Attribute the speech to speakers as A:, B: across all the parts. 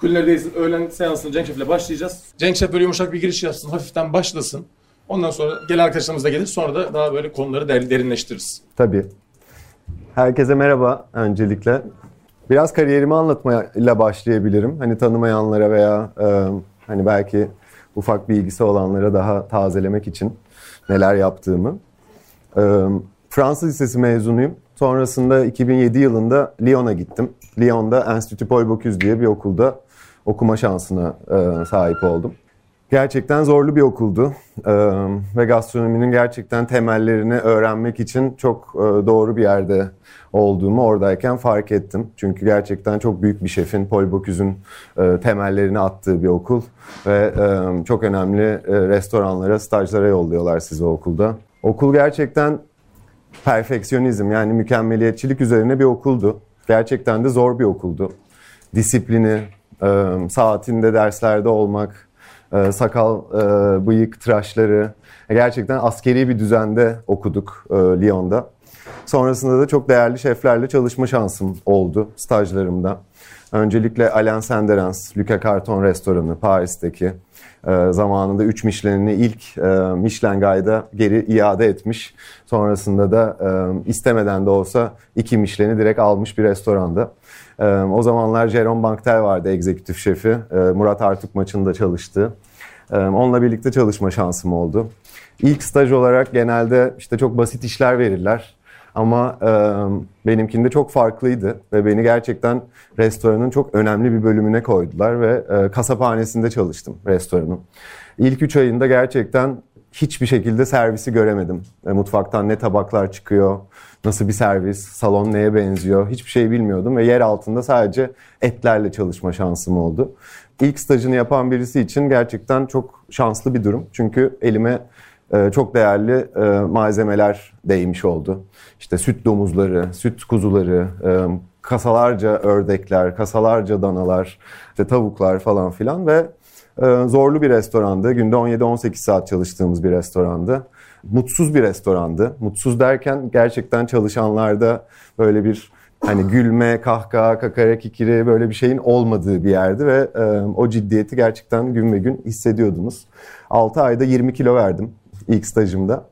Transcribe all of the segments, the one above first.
A: Kulinerideyiz. Öğlen seansını Cenk Şef'le başlayacağız. Cenk Şef böyle yumuşak bir giriş yapsın. Hafiften başlasın. Ondan sonra gelen arkadaşlarımız da gelir. Sonra da daha böyle konuları der- derinleştiririz.
B: Tabii. Herkese merhaba öncelikle. Biraz kariyerimi anlatmayla başlayabilirim. Hani tanımayanlara veya e, hani belki ufak bir ilgisi olanlara daha tazelemek için neler yaptığımı. E, Fransız Lisesi mezunuyum. Sonrasında 2007 yılında Lyon'a gittim. Lyon'da Institut Paul Bocuse diye bir okulda okuma şansına e, sahip oldum. Gerçekten zorlu bir okuldu Ee, ve gastronominin gerçekten temellerini öğrenmek için çok e, doğru bir yerde olduğumu oradayken fark ettim. Çünkü gerçekten çok büyük bir şefin, Paul Bocuse'un e, temellerini attığı bir okul ve e, çok önemli e, restoranlara, stajlara yolluyorlar sizi okulda. Okul gerçekten perfeksiyonizm yani mükemmeliyetçilik üzerine bir okuldu. Gerçekten de zor bir okuldu. Disiplini, e, saatinde derslerde olmak, e, sakal, e, bıyık, tıraşları. Gerçekten askeri bir düzende okuduk e, Lyon'da. Sonrasında da çok değerli şeflerle çalışma şansım oldu stajlarımda. Öncelikle Alain Senderens, Luca Carton restoranı Paris'teki e, zamanında 3 Michelin'ini ilk e, Michelin Guide'a geri iade etmiş. Sonrasında da e, istemeden de olsa 2 Michelin'i direkt almış bir restoranda. O zamanlar Jerome Banktel vardı egzekutif şefi. Murat Artuk maçında çalıştı. Onunla birlikte çalışma şansım oldu. İlk staj olarak genelde işte çok basit işler verirler. Ama e, benimkinde çok farklıydı ve beni gerçekten restoranın çok önemli bir bölümüne koydular ve e, kasaphanesinde çalıştım restoranın. İlk üç ayında gerçekten hiçbir şekilde servisi göremedim. E, mutfaktan ne tabaklar çıkıyor, nasıl bir servis, salon neye benziyor hiçbir şey bilmiyordum ve yer altında sadece etlerle çalışma şansım oldu. İlk stajını yapan birisi için gerçekten çok şanslı bir durum. Çünkü elime e, çok değerli e, malzemeler değmiş oldu. İşte süt domuzları, süt kuzuları, e, kasalarca ördekler, kasalarca danalar, işte tavuklar falan filan ve zorlu bir restorandı. Günde 17-18 saat çalıştığımız bir restorandı. Mutsuz bir restorandı. Mutsuz derken gerçekten çalışanlarda böyle bir hani gülme, kahkaha, kakara kikiri böyle bir şeyin olmadığı bir yerdi ve e, o ciddiyeti gerçekten gün ve gün hissediyordunuz. 6 ayda 20 kilo verdim ilk stajımda.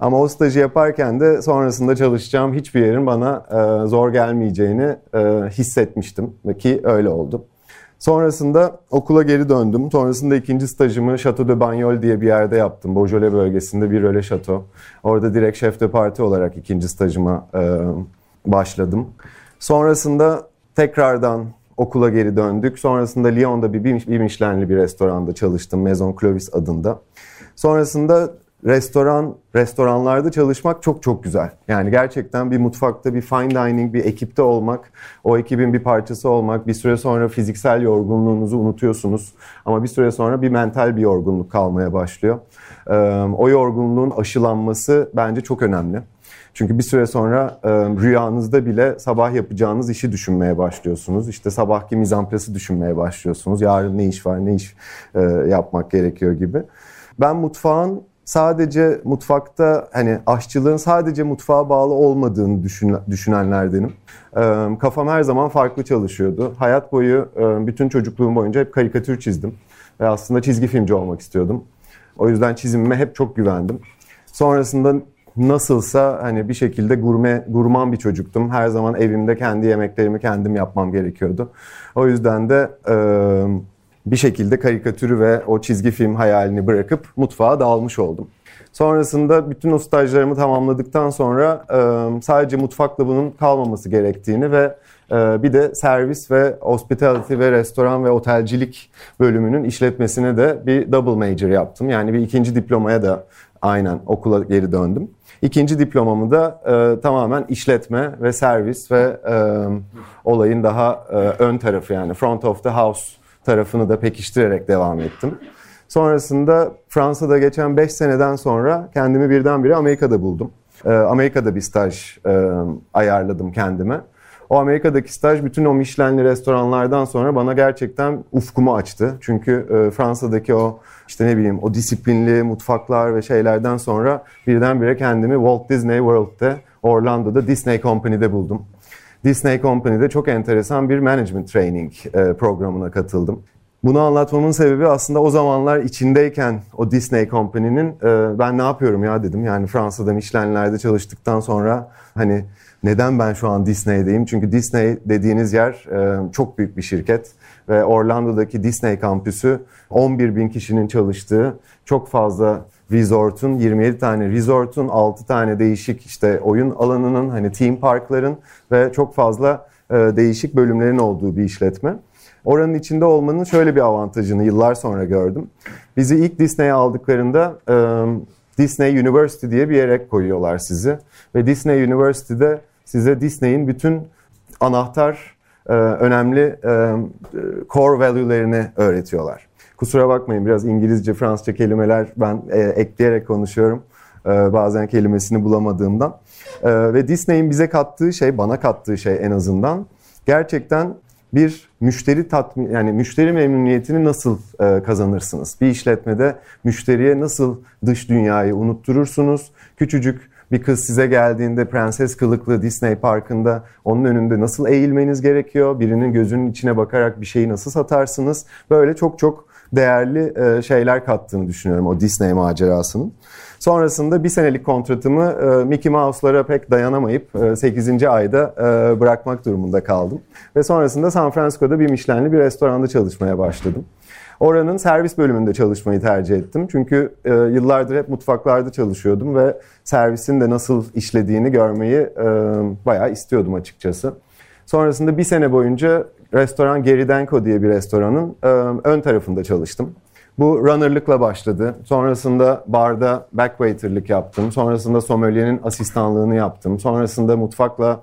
B: Ama o stajı yaparken de sonrasında çalışacağım hiçbir yerin bana e, zor gelmeyeceğini e, hissetmiştim ki öyle oldu. Sonrasında okula geri döndüm. Sonrasında ikinci stajımı Chateau de Bagnol diye bir yerde yaptım. Beaujolais bölgesinde bir röle şato. Orada direkt şef de parti olarak ikinci stajıma e, başladım. Sonrasında tekrardan okula geri döndük. Sonrasında Lyon'da bir, bir bir restoranda çalıştım. Maison Clovis adında. Sonrasında restoran, restoranlarda çalışmak çok çok güzel. Yani gerçekten bir mutfakta bir fine dining, bir ekipte olmak, o ekibin bir parçası olmak, bir süre sonra fiziksel yorgunluğunuzu unutuyorsunuz. Ama bir süre sonra bir mental bir yorgunluk kalmaya başlıyor. O yorgunluğun aşılanması bence çok önemli. Çünkü bir süre sonra e, rüyanızda bile sabah yapacağınız işi düşünmeye başlıyorsunuz. İşte sabahki mizamplası düşünmeye başlıyorsunuz. Yarın ne iş var, ne iş e, yapmak gerekiyor gibi. Ben mutfağın sadece mutfakta hani aşçılığın sadece mutfağa bağlı olmadığını düşün, düşünenlerdenim. E, kafam her zaman farklı çalışıyordu. Hayat boyu e, bütün çocukluğum boyunca hep karikatür çizdim. Ve aslında çizgi filmci olmak istiyordum. O yüzden çizimime hep çok güvendim. Sonrasında nasılsa hani bir şekilde gurme gurman bir çocuktum. Her zaman evimde kendi yemeklerimi kendim yapmam gerekiyordu. O yüzden de bir şekilde karikatürü ve o çizgi film hayalini bırakıp mutfağa dalmış oldum. Sonrasında bütün o stajlarımı tamamladıktan sonra sadece mutfakla bunun kalmaması gerektiğini ve bir de servis ve hospitality ve restoran ve otelcilik bölümünün işletmesine de bir double major yaptım. Yani bir ikinci diplomaya da aynen okula geri döndüm. İkinci diplomamı da e, tamamen işletme ve servis ve e, olayın daha e, ön tarafı yani front of the house tarafını da pekiştirerek devam ettim. Sonrasında Fransa'da geçen 5 seneden sonra kendimi birdenbire Amerika'da buldum. E, Amerika'da bir staj e, ayarladım kendime. O Amerika'daki staj bütün o Michelin'li restoranlardan sonra bana gerçekten ufkumu açtı. Çünkü e, Fransa'daki o işte ne bileyim o disiplinli mutfaklar ve şeylerden sonra birdenbire kendimi Walt Disney World'de Orlando'da Disney Company'de buldum. Disney Company'de çok enteresan bir management training e, programına katıldım. Bunu anlatmamın sebebi aslında o zamanlar içindeyken o Disney Company'nin e, ben ne yapıyorum ya dedim. Yani Fransa'da Michelin'lerde çalıştıktan sonra hani neden ben şu an Disney'deyim? Çünkü Disney dediğiniz yer e, çok büyük bir şirket ve Orlando'daki Disney kampüsü 11 bin kişinin çalıştığı çok fazla resort'un 27 tane resort'un 6 tane değişik işte oyun alanının hani theme parkların ve çok fazla e, değişik bölümlerin olduğu bir işletme. Oranın içinde olmanın şöyle bir avantajını yıllar sonra gördüm. Bizi ilk Disney'e aldıklarında e, Disney University diye bir yere koyuyorlar sizi. Ve Disney University'de size Disney'in bütün anahtar, e, önemli core value'lerini öğretiyorlar. Kusura bakmayın biraz İngilizce, Fransızca kelimeler ben e, ekleyerek konuşuyorum. E, bazen kelimesini bulamadığımdan. E, ve Disney'in bize kattığı şey, bana kattığı şey en azından gerçekten bir müşteri tatmin yani müşteri memnuniyetini nasıl e, kazanırsınız? Bir işletmede müşteriye nasıl dış dünyayı unutturursunuz? Küçücük bir kız size geldiğinde prenses kılıklı Disney parkında onun önünde nasıl eğilmeniz gerekiyor? Birinin gözünün içine bakarak bir şeyi nasıl satarsınız? Böyle çok çok değerli e, şeyler kattığını düşünüyorum o Disney macerasının. Sonrasında bir senelik kontratımı e, Mickey Mouse'lara pek dayanamayıp 8. E, ayda bırakmak durumunda kaldım. Ve sonrasında San Francisco'da bir Michelin'li bir restoranda çalışmaya başladım. Oranın servis bölümünde çalışmayı tercih ettim. Çünkü e, yıllardır hep mutfaklarda çalışıyordum ve servisin de nasıl işlediğini görmeyi e, bayağı istiyordum açıkçası. Sonrasında bir sene boyunca restoran Geridenko diye bir restoranın ön tarafında çalıştım. Bu runner'lıkla başladı. Sonrasında barda backwaiter'lık yaptım. Sonrasında sommelier'in asistanlığını yaptım. Sonrasında mutfakla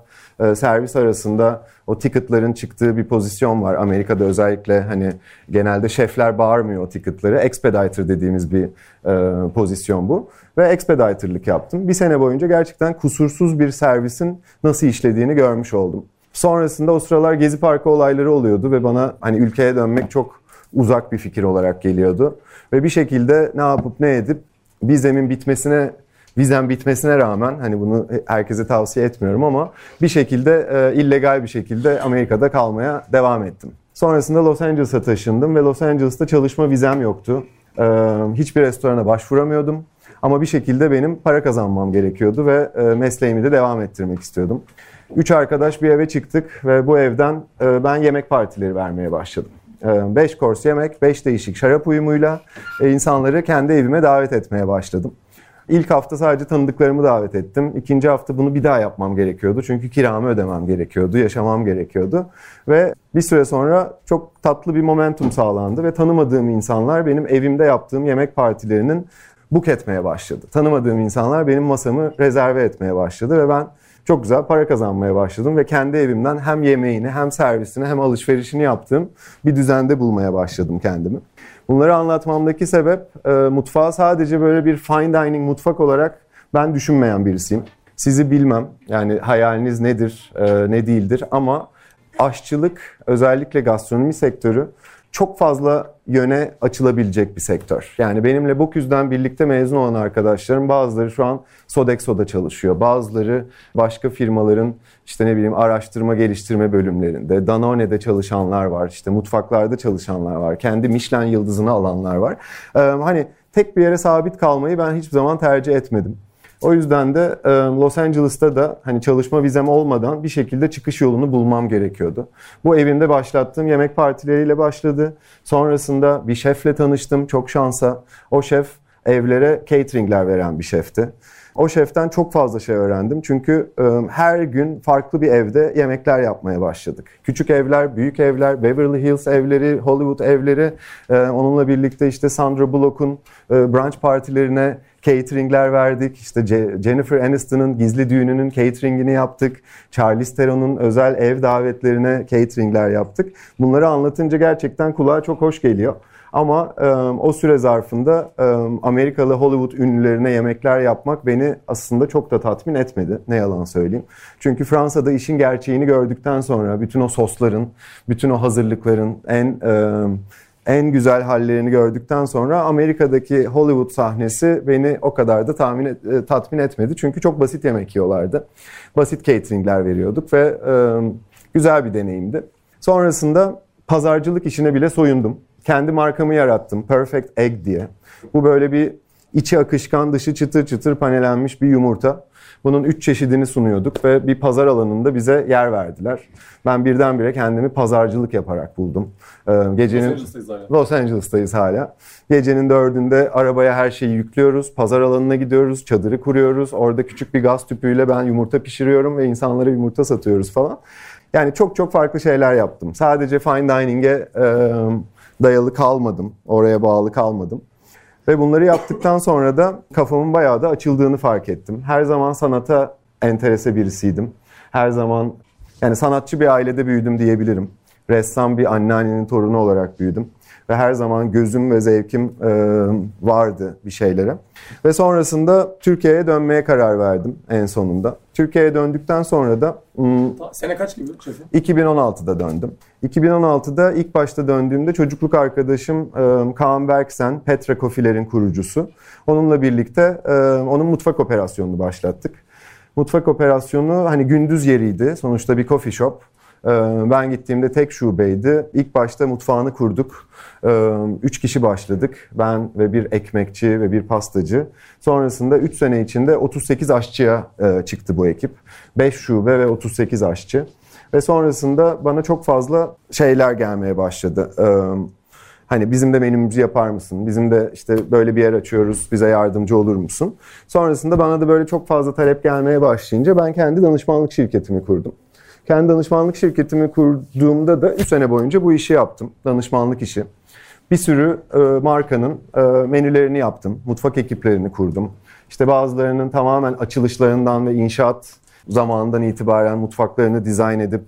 B: servis arasında o ticketların çıktığı bir pozisyon var. Amerika'da özellikle hani genelde şefler bağırmıyor o ticketları. Expediter dediğimiz bir pozisyon bu. Ve expediter'lık yaptım. Bir sene boyunca gerçekten kusursuz bir servisin nasıl işlediğini görmüş oldum. Sonrasında o sıralar Gezi Parkı olayları oluyordu ve bana hani ülkeye dönmek çok uzak bir fikir olarak geliyordu. Ve bir şekilde ne yapıp ne edip vizemin bitmesine vizem bitmesine rağmen hani bunu herkese tavsiye etmiyorum ama bir şekilde e, illegal bir şekilde Amerika'da kalmaya devam ettim. Sonrasında Los Angeles'a taşındım ve Los Angeles'ta çalışma vizem yoktu. E, hiçbir restorana başvuramıyordum. Ama bir şekilde benim para kazanmam gerekiyordu ve e, mesleğimi de devam ettirmek istiyordum. Üç arkadaş bir eve çıktık ve bu evden e, ben yemek partileri vermeye başladım. 5 e, kors yemek, 5 değişik şarap uyumuyla e, insanları kendi evime davet etmeye başladım. İlk hafta sadece tanıdıklarımı davet ettim. İkinci hafta bunu bir daha yapmam gerekiyordu. Çünkü kiramı ödemem gerekiyordu, yaşamam gerekiyordu. Ve bir süre sonra çok tatlı bir momentum sağlandı ve tanımadığım insanlar benim evimde yaptığım yemek partilerinin buk etmeye başladı. Tanımadığım insanlar benim masamı rezerve etmeye başladı ve ben çok güzel para kazanmaya başladım ve kendi evimden hem yemeğini hem servisini hem alışverişini yaptığım bir düzende bulmaya başladım kendimi. Bunları anlatmamdaki sebep e, mutfağı sadece böyle bir fine dining mutfak olarak ben düşünmeyen birisiyim. Sizi bilmem yani hayaliniz nedir e, ne değildir ama aşçılık özellikle gastronomi sektörü çok fazla yöne açılabilecek bir sektör. Yani benimle Boküz'den birlikte mezun olan arkadaşlarım bazıları şu an Sodexo'da çalışıyor. Bazıları başka firmaların işte ne bileyim araştırma geliştirme bölümlerinde, Danone'de çalışanlar var, işte mutfaklarda çalışanlar var, kendi Michelin yıldızını alanlar var. Ee, hani tek bir yere sabit kalmayı ben hiçbir zaman tercih etmedim. O yüzden de e, Los Angeles'ta da hani çalışma vizem olmadan bir şekilde çıkış yolunu bulmam gerekiyordu. Bu evimde başlattığım yemek partileriyle başladı. Sonrasında bir şefle tanıştım çok şansa. O şef evlere cateringler veren bir şefti. O şeften çok fazla şey öğrendim. Çünkü e, her gün farklı bir evde yemekler yapmaya başladık. Küçük evler, büyük evler, Beverly Hills evleri, Hollywood evleri. E, onunla birlikte işte Sandra Bullock'un brunch partilerine cateringler verdik. İşte Jennifer Aniston'ın gizli düğününün cateringini yaptık. Charlize Theron'un özel ev davetlerine cateringler yaptık. Bunları anlatınca gerçekten kulağa çok hoş geliyor. Ama e, o süre zarfında e, Amerikalı Hollywood ünlülerine yemekler yapmak beni aslında çok da tatmin etmedi. Ne yalan söyleyeyim. Çünkü Fransa'da işin gerçeğini gördükten sonra bütün o sosların, bütün o hazırlıkların en e, en güzel hallerini gördükten sonra Amerika'daki Hollywood sahnesi beni o kadar da tahmin et, e, tatmin etmedi. Çünkü çok basit yemek yiyorlardı. Basit cateringler veriyorduk ve e, güzel bir deneyimdi. Sonrasında pazarcılık işine bile soyundum. Kendi markamı yarattım. Perfect Egg diye. Bu böyle bir içi akışkan, dışı çıtır çıtır panelenmiş bir yumurta. Bunun üç çeşidini sunuyorduk ve bir pazar alanında bize yer verdiler. Ben birdenbire kendimi pazarcılık yaparak buldum. Ee, gecenin
A: Los Angeles'tayız hala.
B: Los Angeles'tayız hala. Gecenin dördünde arabaya her şeyi yüklüyoruz. Pazar alanına gidiyoruz. Çadırı kuruyoruz. Orada küçük bir gaz tüpüyle ben yumurta pişiriyorum ve insanlara yumurta satıyoruz falan. Yani çok çok farklı şeyler yaptım. Sadece fine dining'e e, dayalı kalmadım. Oraya bağlı kalmadım. Ve bunları yaptıktan sonra da kafamın bayağı da açıldığını fark ettim. Her zaman sanata enterese birisiydim. Her zaman yani sanatçı bir ailede büyüdüm diyebilirim. Ressam bir anneannenin torunu olarak büyüdüm. Ve her zaman gözüm ve zevkim e, vardı bir şeylere. Ve sonrasında Türkiye'ye dönmeye karar verdim en sonunda. Türkiye'ye döndükten sonra da hmm,
A: Sene kaç gibi şefim?
B: 2016'da döndüm. 2016'da ilk başta döndüğümde çocukluk arkadaşım e, Kaan Berksen, Petra Coffee'lerin kurucusu. Onunla birlikte e, onun mutfak operasyonunu başlattık. Mutfak operasyonu hani gündüz yeriydi. Sonuçta bir coffee shop. E, Ben gittiğimde tek şubeydi. İlk başta mutfağını kurduk. E, Üç kişi başladık. Ben ve bir ekmekçi ve bir pastacı. Sonrasında 3 sene içinde 38 aşçıya e, çıktı bu ekip. 5 şube ve 38 aşçı. Ve sonrasında bana çok fazla şeyler gelmeye başladı. Ee, hani bizim de menümüzü yapar mısın? Bizim de işte böyle bir yer açıyoruz, bize yardımcı olur musun? Sonrasında bana da böyle çok fazla talep gelmeye başlayınca ben kendi danışmanlık şirketimi kurdum. Kendi danışmanlık şirketimi kurduğumda da 3 sene boyunca bu işi yaptım. Danışmanlık işi. Bir sürü e, markanın e, menülerini yaptım. Mutfak ekiplerini kurdum. İşte bazılarının tamamen açılışlarından ve inşaat zamanından itibaren mutfaklarını dizayn edip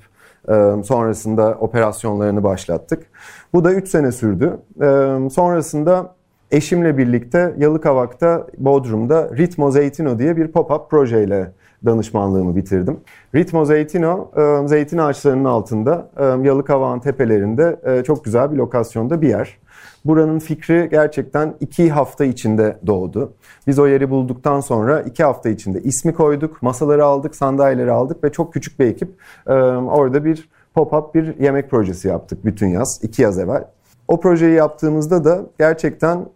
B: e, sonrasında operasyonlarını başlattık. Bu da 3 sene sürdü. E, sonrasında eşimle birlikte Yalıkavak'ta Bodrum'da Ritmo Zeytino diye bir pop-up projeyle danışmanlığımı bitirdim. Ritmo Zeytino, e, zeytin ağaçlarının altında e, Yalıkavak'ın tepelerinde e, çok güzel bir lokasyonda bir yer. Buranın fikri gerçekten iki hafta içinde doğdu. Biz o yeri bulduktan sonra iki hafta içinde ismi koyduk, masaları aldık, sandalyeleri aldık ve çok küçük bir ekip orada bir pop-up bir yemek projesi yaptık bütün yaz, iki yaz evvel. O projeyi yaptığımızda da gerçekten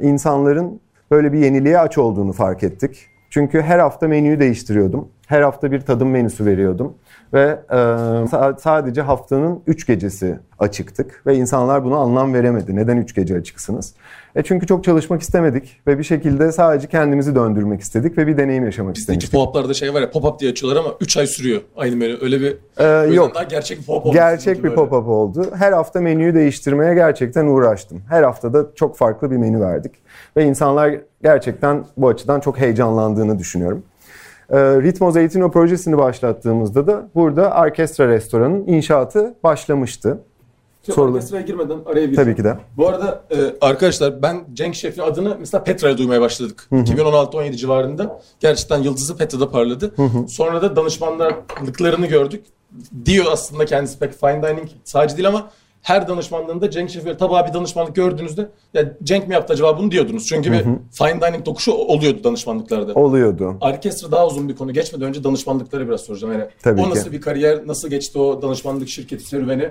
B: insanların böyle bir yeniliğe aç olduğunu fark ettik. Çünkü her hafta menüyü değiştiriyordum. Her hafta bir tadım menüsü veriyordum. Ve e, sa- sadece haftanın 3 gecesi açıktık. Ve insanlar buna anlam veremedi. Neden 3 gece açıksınız? E çünkü çok çalışmak istemedik. Ve bir şekilde sadece kendimizi döndürmek istedik. Ve bir deneyim yaşamak
A: Bizdeki
B: istemiştik.
A: pop-up'larda şey var ya pop-up diye açıyorlar ama 3 ay sürüyor aynı menü. Öyle bir
B: Ee, yok.
A: daha gerçek bir pop-up.
B: Gerçek bir pop-up oldu. Her hafta menüyü değiştirmeye gerçekten uğraştım. Her haftada çok farklı bir menü verdik. Ve insanlar gerçekten bu açıdan çok heyecanlandığını düşünüyorum. Ee, Ritmo Zeytino projesini başlattığımızda da burada Orkestra Restoran'ın inşaatı başlamıştı.
A: Şimdi
B: Sorular.
A: Orkestraya girmeden araya bir
B: Tabii ki de.
A: Bu arada e, arkadaşlar ben Cenk Şef'in adını mesela Petra'ya duymaya başladık. 2016-17 civarında. Gerçekten yıldızı Petra'da parladı. Sonra da danışmanlıklarını gördük. Diyor aslında kendisi pek fine dining sadece değil ama her danışmanlığında Cenk Şef'e tabii bir danışmanlık gördüğünüzde ya Cenk mi yaptı acaba bunu diyordunuz. Çünkü bir fine dining dokuşu oluyordu danışmanlıklarda.
B: Oluyordu.
A: Orkestra daha uzun bir konu. Geçmeden önce danışmanlıkları biraz soracağım. Yani
B: Tabii
A: o
B: ki.
A: nasıl bir kariyer, nasıl geçti o danışmanlık şirketi serüveni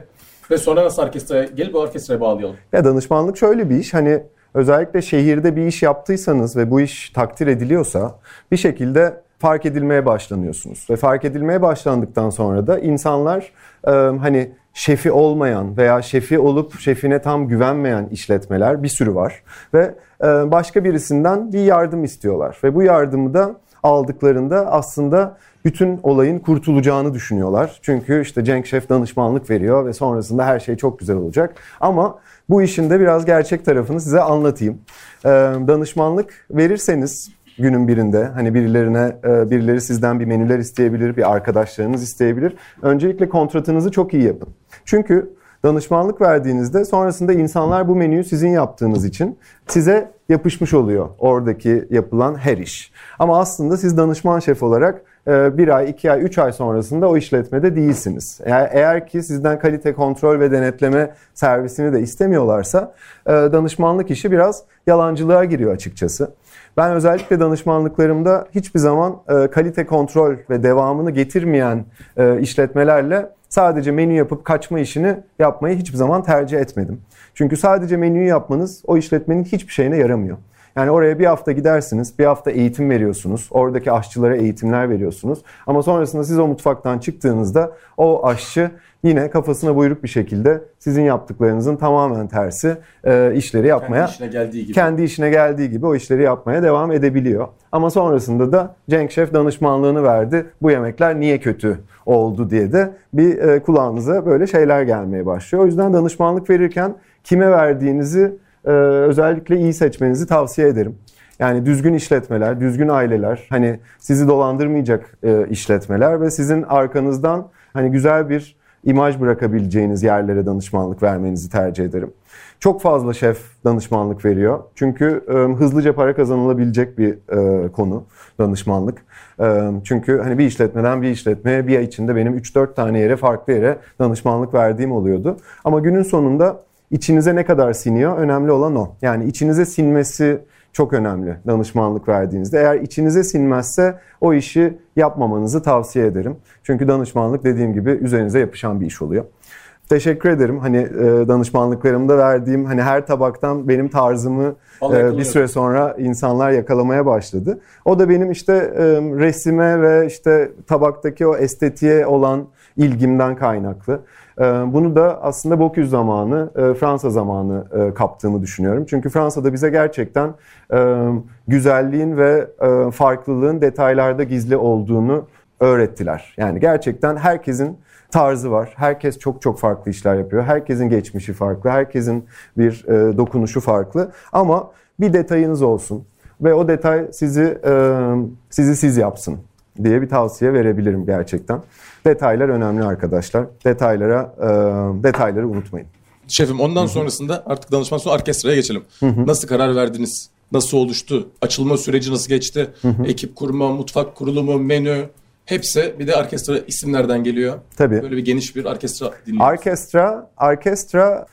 A: ve sonra nasıl orkestraya gelip orkestraya bağlayalım.
B: Ya danışmanlık şöyle bir iş hani özellikle şehirde bir iş yaptıysanız ve bu iş takdir ediliyorsa bir şekilde fark edilmeye başlanıyorsunuz. Ve fark edilmeye başlandıktan sonra da insanlar e, hani şefi olmayan veya şefi olup şefine tam güvenmeyen işletmeler bir sürü var. Ve e, başka birisinden bir yardım istiyorlar. Ve bu yardımı da aldıklarında aslında bütün olayın kurtulacağını düşünüyorlar. Çünkü işte Cenk Şef danışmanlık veriyor ve sonrasında her şey çok güzel olacak. Ama bu işin de biraz gerçek tarafını size anlatayım. Ee, danışmanlık verirseniz günün birinde hani birilerine e, birileri sizden bir menüler isteyebilir, bir arkadaşlarınız isteyebilir. Öncelikle kontratınızı çok iyi yapın. Çünkü danışmanlık verdiğinizde sonrasında insanlar bu menüyü sizin yaptığınız için size yapışmış oluyor oradaki yapılan her iş. Ama aslında siz danışman şef olarak e, bir ay, iki ay, üç ay sonrasında o işletmede değilsiniz. Eğer, eğer ki sizden kalite kontrol ve denetleme servisini de istemiyorlarsa e, danışmanlık işi biraz yalancılığa giriyor açıkçası. Ben özellikle danışmanlıklarımda hiçbir zaman e, kalite kontrol ve devamını getirmeyen e, işletmelerle sadece menü yapıp kaçma işini yapmayı hiçbir zaman tercih etmedim. Çünkü sadece menüyü yapmanız o işletmenin hiçbir şeyine yaramıyor. Yani oraya bir hafta gidersiniz, bir hafta eğitim veriyorsunuz. Oradaki aşçılara eğitimler veriyorsunuz. Ama sonrasında siz o mutfaktan çıktığınızda o aşçı yine kafasına buyruk bir şekilde sizin yaptıklarınızın tamamen tersi e, işleri yapmaya
A: kendi işine geldiği gibi
B: kendi işine geldiği gibi o işleri yapmaya devam edebiliyor. Ama sonrasında da Cenk Şef danışmanlığını verdi. Bu yemekler niye kötü oldu diye de bir e, kulağınıza böyle şeyler gelmeye başlıyor. O yüzden danışmanlık verirken kime verdiğinizi e, özellikle iyi seçmenizi tavsiye ederim. Yani düzgün işletmeler, düzgün aileler, hani sizi dolandırmayacak e, işletmeler ve sizin arkanızdan hani güzel bir imaj bırakabileceğiniz yerlere danışmanlık vermenizi tercih ederim. Çok fazla şef danışmanlık veriyor. Çünkü e, hızlıca para kazanılabilecek bir e, konu danışmanlık. E, çünkü hani bir işletmeden bir işletmeye bir ay içinde benim 3-4 tane yere farklı yere danışmanlık verdiğim oluyordu. Ama günün sonunda içinize ne kadar siniyor önemli olan o. Yani içinize sinmesi çok önemli danışmanlık verdiğinizde. Eğer içinize sinmezse o işi yapmamanızı tavsiye ederim. Çünkü danışmanlık dediğim gibi üzerinize yapışan bir iş oluyor. Teşekkür ederim. Hani e, danışmanlıklarımda verdiğim hani her tabaktan benim tarzımı e, bir süre sonra insanlar yakalamaya başladı. O da benim işte e, resime ve işte tabaktaki o estetiğe olan ilgimden kaynaklı. Ee, bunu da aslında Bocuse zamanı, e, Fransa zamanı e, kaptığımı düşünüyorum. Çünkü Fransa'da bize gerçekten e, güzelliğin ve farklılığın detaylarda gizli olduğunu öğrettiler. Yani gerçekten herkesin tarzı var. Herkes çok çok farklı işler yapıyor. Herkesin geçmişi farklı. Herkesin bir dokunuşu farklı. Ama bir detayınız olsun ve o detay sizi sizi siz yapsın diye bir tavsiye verebilirim gerçekten. Detaylar önemli arkadaşlar. Detaylara e, detayları unutmayın.
A: Şefim ondan Hı-hı. sonrasında artık danışman sonra orkestraya geçelim. Hı-hı. Nasıl karar verdiniz? Nasıl oluştu? Açılma süreci nasıl geçti? Hı-hı. Ekip kurma, mutfak kurulumu, menü hepsi bir de orkestra isimlerden geliyor. Tabii. Böyle bir geniş bir orkestra
B: dinliyoruz. Orkestra, orkestra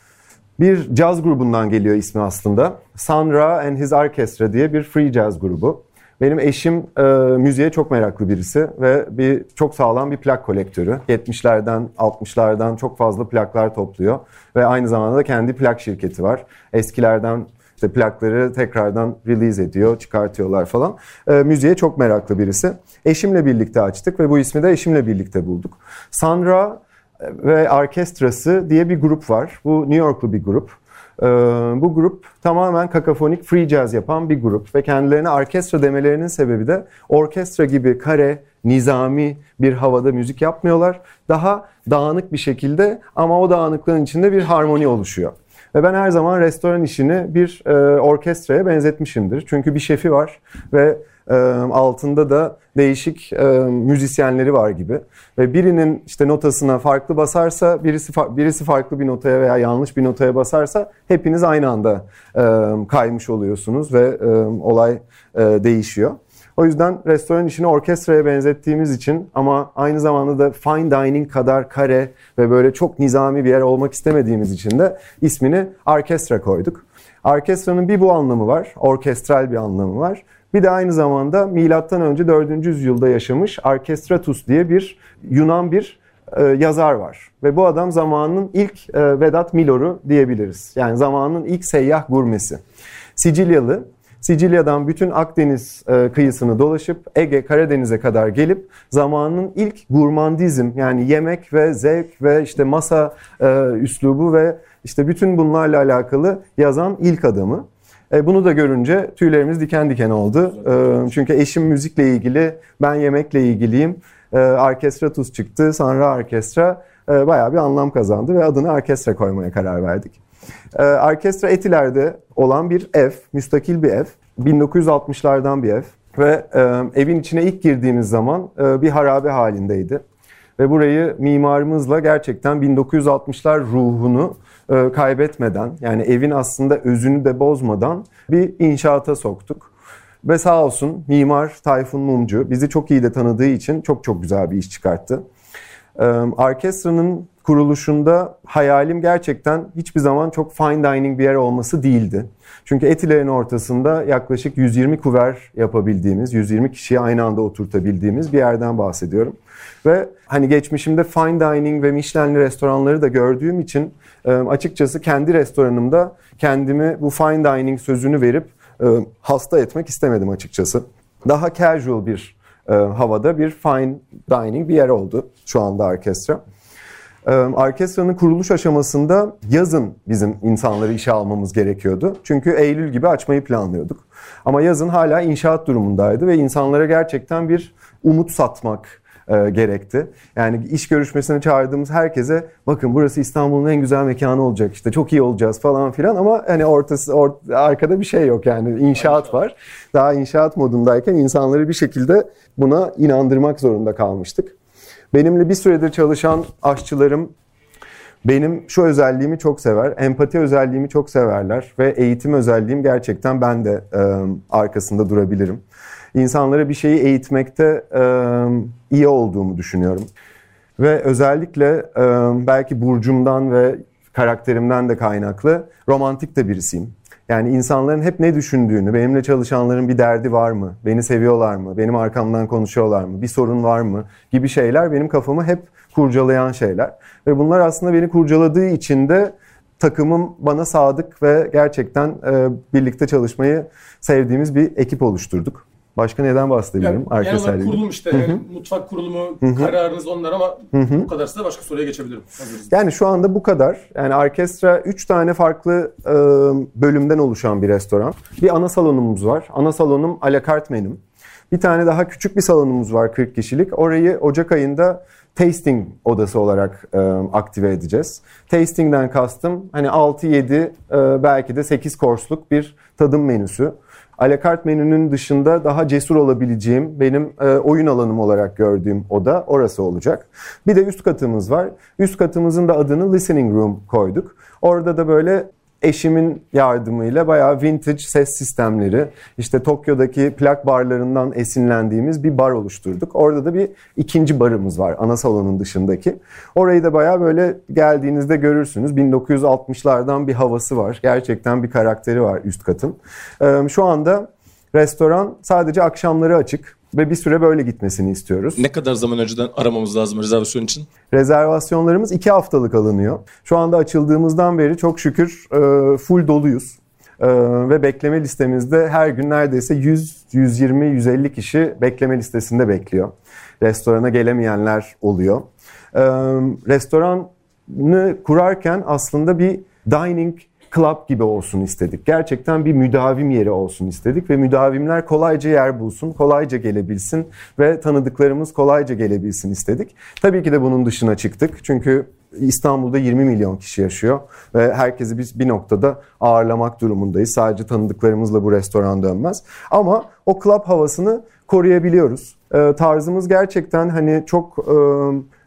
B: bir caz grubundan geliyor ismi aslında. Sandra and His Orchestra diye bir free jazz grubu. Benim eşim e, müziğe çok meraklı birisi ve bir çok sağlam bir plak kolektörü. 70'lerden 60'lardan çok fazla plaklar topluyor ve aynı zamanda da kendi plak şirketi var. Eskilerden işte plakları tekrardan release ediyor, çıkartıyorlar falan. E, müziğe çok meraklı birisi. Eşimle birlikte açtık ve bu ismi de eşimle birlikte bulduk. Sandra ve Orkestrası diye bir grup var. Bu New Yorklu bir grup. Ee, bu grup tamamen kakafonik free jazz yapan bir grup ve kendilerine orkestra demelerinin sebebi de orkestra gibi kare, nizami bir havada müzik yapmıyorlar. Daha dağınık bir şekilde ama o dağınıklığın içinde bir harmoni oluşuyor. Ve ben her zaman restoran işini bir e, orkestraya benzetmişimdir. Çünkü bir şefi var ve altında da değişik müzisyenleri var gibi. Ve birinin işte notasına farklı basarsa, birisi birisi farklı bir notaya veya yanlış bir notaya basarsa hepiniz aynı anda kaymış oluyorsunuz ve olay değişiyor. O yüzden restoran işini orkestraya benzettiğimiz için ama aynı zamanda da fine dining kadar kare ve böyle çok nizami bir yer olmak istemediğimiz için de ismini orkestra koyduk. Orkestranın bir bu anlamı var, orkestral bir anlamı var. Bir de aynı zamanda milattan önce 4. yüzyılda yaşamış Arkestratus diye bir Yunan bir e, yazar var. Ve bu adam zamanının ilk e, Vedat Milor'u diyebiliriz. Yani zamanının ilk seyyah gurmesi. Sicilyalı. Sicilya'dan bütün Akdeniz e, kıyısını dolaşıp Ege, Karadeniz'e kadar gelip zamanının ilk gurmandizm yani yemek ve zevk ve işte masa üslubu ve işte bütün bunlarla alakalı yazan ilk adamı. E, bunu da görünce tüylerimiz diken diken oldu. E, çünkü eşim müzikle ilgili, ben yemekle ilgiliyim. E, orkestra tuz çıktı, sonra orkestra e, bayağı bir anlam kazandı ve adını orkestra koymaya karar verdik. E, orkestra Etiler'de olan bir ev, müstakil bir ev. 1960'lardan bir ev ve e, evin içine ilk girdiğimiz zaman e, bir harabe halindeydi. Ve burayı mimarımızla gerçekten 1960'lar ruhunu e, kaybetmeden yani evin aslında özünü de bozmadan bir inşaata soktuk. ve sağ olsun mimar Tayfun Mumcu bizi çok iyi de tanıdığı için çok çok güzel bir iş çıkarttı. Ee, orkestranın kuruluşunda hayalim gerçekten hiçbir zaman çok fine dining bir yer olması değildi. Çünkü Etiler'in ortasında yaklaşık 120 kuver yapabildiğimiz, 120 kişiyi aynı anda oturtabildiğimiz bir yerden bahsediyorum. Ve hani geçmişimde fine dining ve Michelin'li restoranları da gördüğüm için e, açıkçası kendi restoranımda kendimi bu fine dining sözünü verip e, hasta etmek istemedim açıkçası. Daha casual bir e, havada bir fine dining bir yer oldu şu anda orkestra. Orkestranın kuruluş aşamasında yazın bizim insanları işe almamız gerekiyordu. Çünkü Eylül gibi açmayı planlıyorduk. Ama yazın hala inşaat durumundaydı ve insanlara gerçekten bir umut satmak, e, gerekti. Yani iş görüşmesine çağırdığımız herkese bakın burası İstanbul'un en güzel mekanı olacak işte çok iyi olacağız falan filan ama hani ortası or, arkada bir şey yok yani inşaat var. Daha inşaat modundayken insanları bir şekilde buna inandırmak zorunda kalmıştık. Benimle bir süredir çalışan aşçılarım benim şu özelliğimi çok sever. Empati özelliğimi çok severler ve eğitim özelliğim gerçekten ben de e, arkasında durabilirim insanlara bir şeyi eğitmekte e, iyi olduğumu düşünüyorum. Ve özellikle e, belki burcumdan ve karakterimden de kaynaklı romantik de birisiyim. Yani insanların hep ne düşündüğünü, benimle çalışanların bir derdi var mı, beni seviyorlar mı, benim arkamdan konuşuyorlar mı, bir sorun var mı gibi şeyler benim kafamı hep kurcalayan şeyler. Ve bunlar aslında beni kurcaladığı için de takımım bana sadık ve gerçekten e, birlikte çalışmayı sevdiğimiz bir ekip oluşturduk. Başka neden bahsedebilirim?
A: Yani, genel olarak kurulum işte. Yani mutfak kurulumu, Hı-hı. kararınız onlar ama Hı-hı. bu kadarsa başka soruya geçebilirim.
B: Hazırız. Yani şu anda bu kadar. Yani orkestra 3 tane farklı e, bölümden oluşan bir restoran. Bir ana salonumuz var. Ana salonum alakart menüm. Bir tane daha küçük bir salonumuz var 40 kişilik. Orayı Ocak ayında tasting odası olarak e, aktive edeceğiz. Tasting'den kastım hani 6-7 e, belki de 8 korsluk bir tadım menüsü alakart menünün dışında daha cesur olabileceğim benim e, oyun alanım olarak gördüğüm oda orası olacak. Bir de üst katımız var. Üst katımızın da adını listening room koyduk. Orada da böyle eşimin yardımıyla bayağı vintage ses sistemleri, işte Tokyo'daki plak barlarından esinlendiğimiz bir bar oluşturduk. Orada da bir ikinci barımız var ana salonun dışındaki. Orayı da bayağı böyle geldiğinizde görürsünüz. 1960'lardan bir havası var. Gerçekten bir karakteri var üst katın. Şu anda restoran sadece akşamları açık. Ve bir süre böyle gitmesini istiyoruz.
A: Ne kadar zaman önceden aramamız lazım rezervasyon için?
B: Rezervasyonlarımız iki haftalık alınıyor. Şu anda açıldığımızdan beri çok şükür e, full doluyuz. Ee, ve bekleme listemizde her gün neredeyse 100, 120, 150 kişi bekleme listesinde bekliyor. Restorana gelemeyenler oluyor. Ee, restoranı kurarken aslında bir dining club gibi olsun istedik. Gerçekten bir müdavim yeri olsun istedik ve müdavimler kolayca yer bulsun, kolayca gelebilsin ve tanıdıklarımız kolayca gelebilsin istedik. Tabii ki de bunun dışına çıktık. Çünkü İstanbul'da 20 milyon kişi yaşıyor ve herkesi biz bir noktada ağırlamak durumundayız. Sadece tanıdıklarımızla bu restoran dönmez. Ama o club havasını koruyabiliyoruz. E, tarzımız gerçekten hani çok e,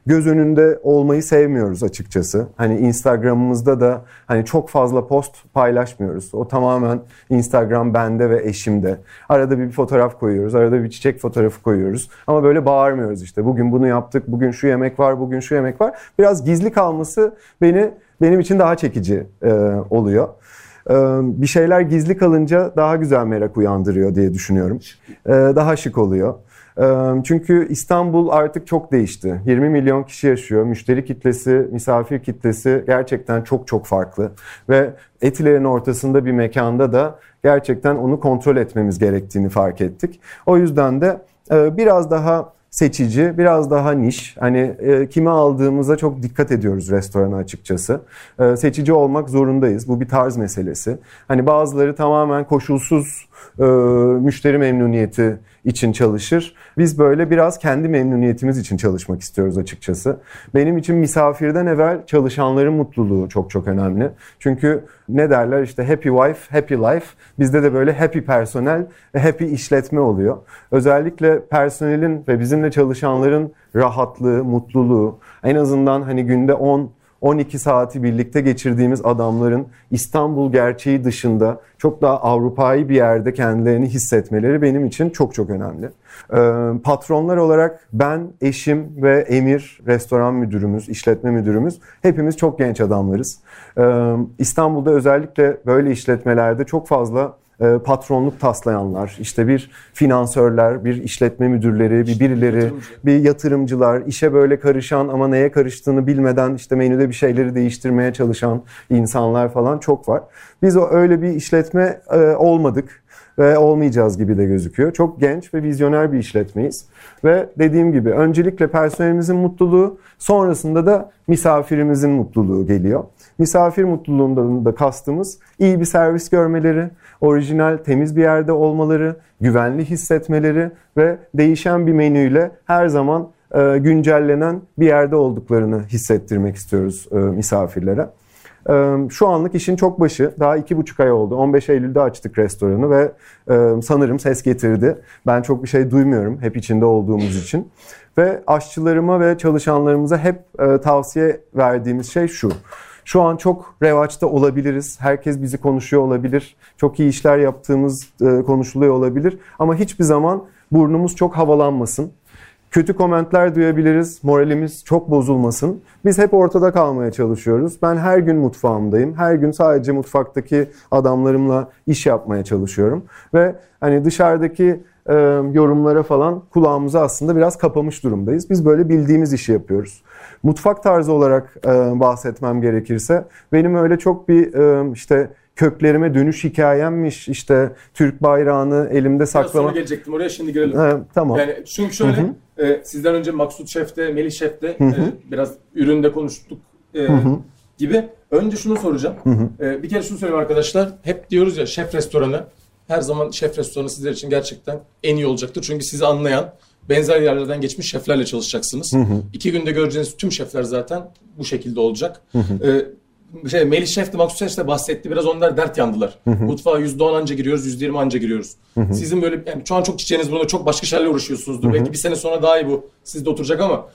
B: göz önünde olmayı sevmiyoruz açıkçası. Hani Instagram'ımızda da hani çok fazla post paylaşmıyoruz. O tamamen Instagram bende ve eşimde. Arada bir fotoğraf koyuyoruz, arada bir çiçek fotoğrafı koyuyoruz. Ama böyle bağırmıyoruz işte. Bugün bunu yaptık, bugün şu yemek var, bugün şu yemek var. Biraz gizli kalması beni benim için daha çekici e, oluyor e, bir şeyler gizli kalınca daha güzel merak uyandırıyor diye düşünüyorum. E, daha şık oluyor. Çünkü İstanbul artık çok değişti. 20 milyon kişi yaşıyor. Müşteri kitlesi, misafir kitlesi gerçekten çok çok farklı. Ve Etiler'in ortasında bir mekanda da gerçekten onu kontrol etmemiz gerektiğini fark ettik. O yüzden de biraz daha seçici, biraz daha niş. Hani e, kimi aldığımıza çok dikkat ediyoruz restorana açıkçası. E, seçici olmak zorundayız. Bu bir tarz meselesi. Hani bazıları tamamen koşulsuz müşteri memnuniyeti için çalışır. Biz böyle biraz kendi memnuniyetimiz için çalışmak istiyoruz açıkçası. Benim için misafirden evvel çalışanların mutluluğu çok çok önemli. Çünkü ne derler işte happy wife, happy life. Bizde de böyle happy personel happy işletme oluyor. Özellikle personelin ve bizimle çalışanların rahatlığı, mutluluğu, en azından hani günde 10 12 saati birlikte geçirdiğimiz adamların İstanbul gerçeği dışında çok daha Avrupa'yı bir yerde kendilerini hissetmeleri benim için çok çok önemli. Ee, patronlar olarak ben, eşim ve Emir, restoran müdürümüz, işletme müdürümüz hepimiz çok genç adamlarız. Ee, İstanbul'da özellikle böyle işletmelerde çok fazla patronluk taslayanlar, işte bir finansörler, bir işletme müdürleri, bir birileri, Yatırımcı. bir yatırımcılar, işe böyle karışan ama neye karıştığını bilmeden işte menüde bir şeyleri değiştirmeye çalışan insanlar falan çok var. Biz o öyle bir işletme e, olmadık ve olmayacağız gibi de gözüküyor. Çok genç ve vizyoner bir işletmeyiz. Ve dediğim gibi öncelikle personelimizin mutluluğu, sonrasında da misafirimizin mutluluğu geliyor. Misafir mutluluğundan da kastımız iyi bir servis görmeleri, orijinal temiz bir yerde olmaları, güvenli hissetmeleri ve değişen bir menüyle her zaman e, güncellenen bir yerde olduklarını hissettirmek istiyoruz e, misafirlere. E, şu anlık işin çok başı. Daha iki buçuk ay oldu. 15 Eylül'de açtık restoranı ve e, sanırım ses getirdi. Ben çok bir şey duymuyorum hep içinde olduğumuz için. Ve aşçılarıma ve çalışanlarımıza hep e, tavsiye verdiğimiz şey şu. Şu an çok revaçta olabiliriz. Herkes bizi konuşuyor olabilir. Çok iyi işler yaptığımız e, konuşuluyor olabilir. Ama hiçbir zaman burnumuz çok havalanmasın. Kötü komentler duyabiliriz. Moralimiz çok bozulmasın. Biz hep ortada kalmaya çalışıyoruz. Ben her gün mutfağımdayım. Her gün sadece mutfaktaki adamlarımla iş yapmaya çalışıyorum. Ve hani dışarıdaki e, yorumlara falan kulağımızı aslında biraz kapamış durumdayız. Biz böyle bildiğimiz işi yapıyoruz. Mutfak tarzı olarak e, bahsetmem gerekirse benim öyle çok bir e, işte köklerime dönüş hikayemmiş işte Türk bayrağını elimde saklama. Sonra
A: gelecektim oraya şimdi girelim.
B: He, tamam.
A: Yani çünkü şöyle hı hı. E, sizden önce Maksut Şef'te, Melih Şef'te hı hı. E, biraz üründe konuştuk e, hı hı. gibi. Önce şunu soracağım. Hı hı. E, bir kere şunu söyleyeyim arkadaşlar. Hep diyoruz ya şef restoranı. Her zaman şef restoranı sizler için gerçekten en iyi olacaktır. Çünkü sizi anlayan, benzer yerlerden geçmiş şeflerle çalışacaksınız. Hı hı. İki günde göreceğiniz tüm şefler zaten bu şekilde olacak. Hı hı. Ee, şey, Melih Şef de Maksut Şef de bahsetti. Biraz onlar dert yandılar. Hı hı. Mutfağa %10 anca giriyoruz, %20 anca giriyoruz. Hı hı. Sizin böyle yani şu an çok çiçeğiniz burada çok başka şeylerle uğraşıyorsunuzdur. Hı hı. Belki bir sene sonra daha iyi bu sizde oturacak ama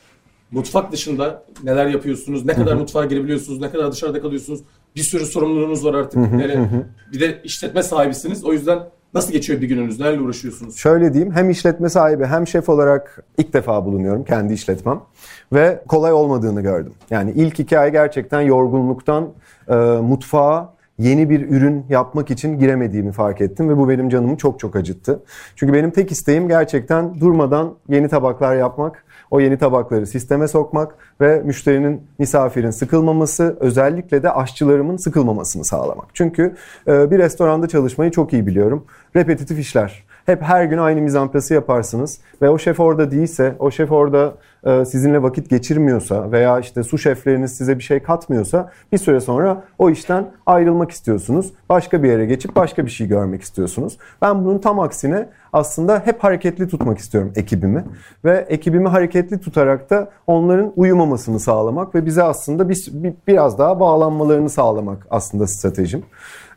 A: mutfak dışında neler yapıyorsunuz, ne kadar hı hı. mutfağa girebiliyorsunuz, ne kadar dışarıda kalıyorsunuz. Bir sürü sorumluluğunuz var artık. Yani bir de işletme sahibisiniz. O yüzden Nasıl geçiyor bir gününüz? Nelerle uğraşıyorsunuz?
B: Şöyle diyeyim. Hem işletme sahibi hem şef olarak ilk defa bulunuyorum kendi işletmem. Ve kolay olmadığını gördüm. Yani ilk iki ay gerçekten yorgunluktan e, mutfağa yeni bir ürün yapmak için giremediğimi fark ettim ve bu benim canımı çok çok acıttı. Çünkü benim tek isteğim gerçekten durmadan yeni tabaklar yapmak, o yeni tabakları sisteme sokmak ve müşterinin, misafirin sıkılmaması, özellikle de aşçılarımın sıkılmamasını sağlamak. Çünkü e, bir restoranda çalışmayı çok iyi biliyorum. Repetitif işler. Hep her gün aynı mizanplası yaparsınız ve o şef orada değilse, o şef orada e, sizinle vakit geçirmiyorsa veya işte su şefleriniz size bir şey katmıyorsa bir süre sonra o işten ayrılmak istiyorsunuz. Başka bir yere geçip başka bir şey görmek istiyorsunuz. Ben bunun tam aksine aslında hep hareketli tutmak istiyorum ekibimi ve ekibimi hareketli tutarak da onların uyumamasını sağlamak ve bize aslında bir, bir biraz daha bağlanmalarını sağlamak aslında stratejim.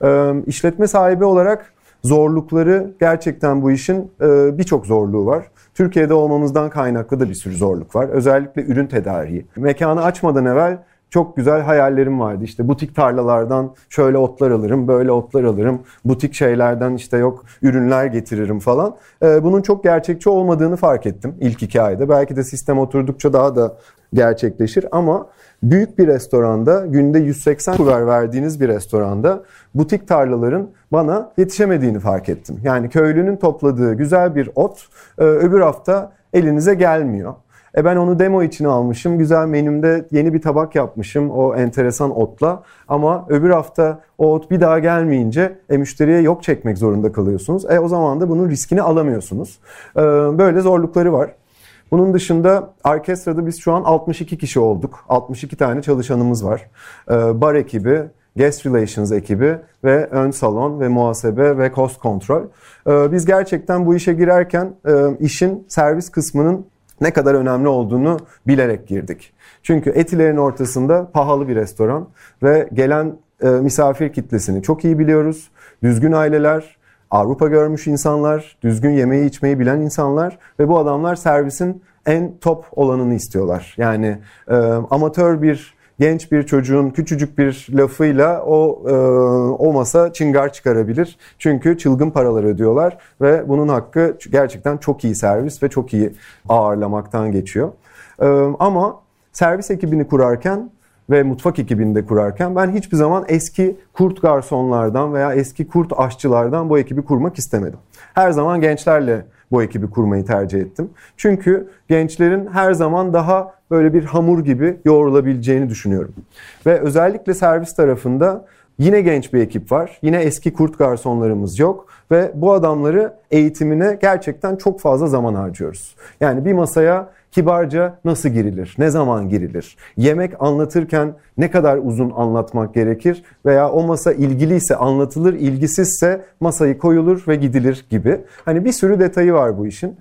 B: Ee, işletme sahibi olarak zorlukları gerçekten bu işin e, birçok zorluğu var. Türkiye'de olmamızdan kaynaklı da bir sürü zorluk var. Özellikle ürün tedariği. Mekanı açmadan evvel çok güzel hayallerim vardı. İşte butik tarlalardan şöyle otlar alırım, böyle otlar alırım. Butik şeylerden işte yok ürünler getiririm falan. Ee, bunun çok gerçekçi olmadığını fark ettim ilk iki ayda. Belki de sistem oturdukça daha da gerçekleşir ama büyük bir restoranda günde 180 kuver verdiğiniz bir restoranda butik tarlaların bana yetişemediğini fark ettim. Yani köylünün topladığı güzel bir ot e, öbür hafta elinize gelmiyor. E ben onu demo için almışım. Güzel menümde yeni bir tabak yapmışım o enteresan otla. Ama öbür hafta o ot bir daha gelmeyince e, müşteriye yok çekmek zorunda kalıyorsunuz. E o zaman da bunun riskini alamıyorsunuz. E, böyle zorlukları var. Bunun dışında orkestrada biz şu an 62 kişi olduk. 62 tane çalışanımız var. E, bar ekibi, guest relations ekibi ve ön salon ve muhasebe ve cost control. E, biz gerçekten bu işe girerken işin servis kısmının ne kadar önemli olduğunu bilerek girdik. Çünkü Etiler'in ortasında pahalı bir restoran ve gelen e, misafir kitlesini çok iyi biliyoruz. Düzgün aileler, Avrupa görmüş insanlar, düzgün yemeği içmeyi bilen insanlar ve bu adamlar servisin en top olanını istiyorlar. Yani e, amatör bir genç bir çocuğun küçücük bir lafıyla o e, o masa çıngar çıkarabilir. Çünkü çılgın paralar ödüyorlar ve bunun hakkı gerçekten çok iyi servis ve çok iyi ağırlamaktan geçiyor. E, ama servis ekibini kurarken ve mutfak ekibini de kurarken ben hiçbir zaman eski kurt garsonlardan veya eski kurt aşçılardan bu ekibi kurmak istemedim. Her zaman gençlerle bu ekibi kurmayı tercih ettim. Çünkü gençlerin her zaman daha böyle bir hamur gibi yoğrulabileceğini düşünüyorum. Ve özellikle servis tarafında yine genç bir ekip var. Yine eski kurt garsonlarımız yok ve bu adamları eğitimine gerçekten çok fazla zaman harcıyoruz. Yani bir masaya kibarca nasıl girilir, ne zaman girilir, yemek anlatırken ne kadar uzun anlatmak gerekir veya o masa ilgiliyse anlatılır, ilgisizse masayı koyulur ve gidilir gibi. Hani bir sürü detayı var bu işin.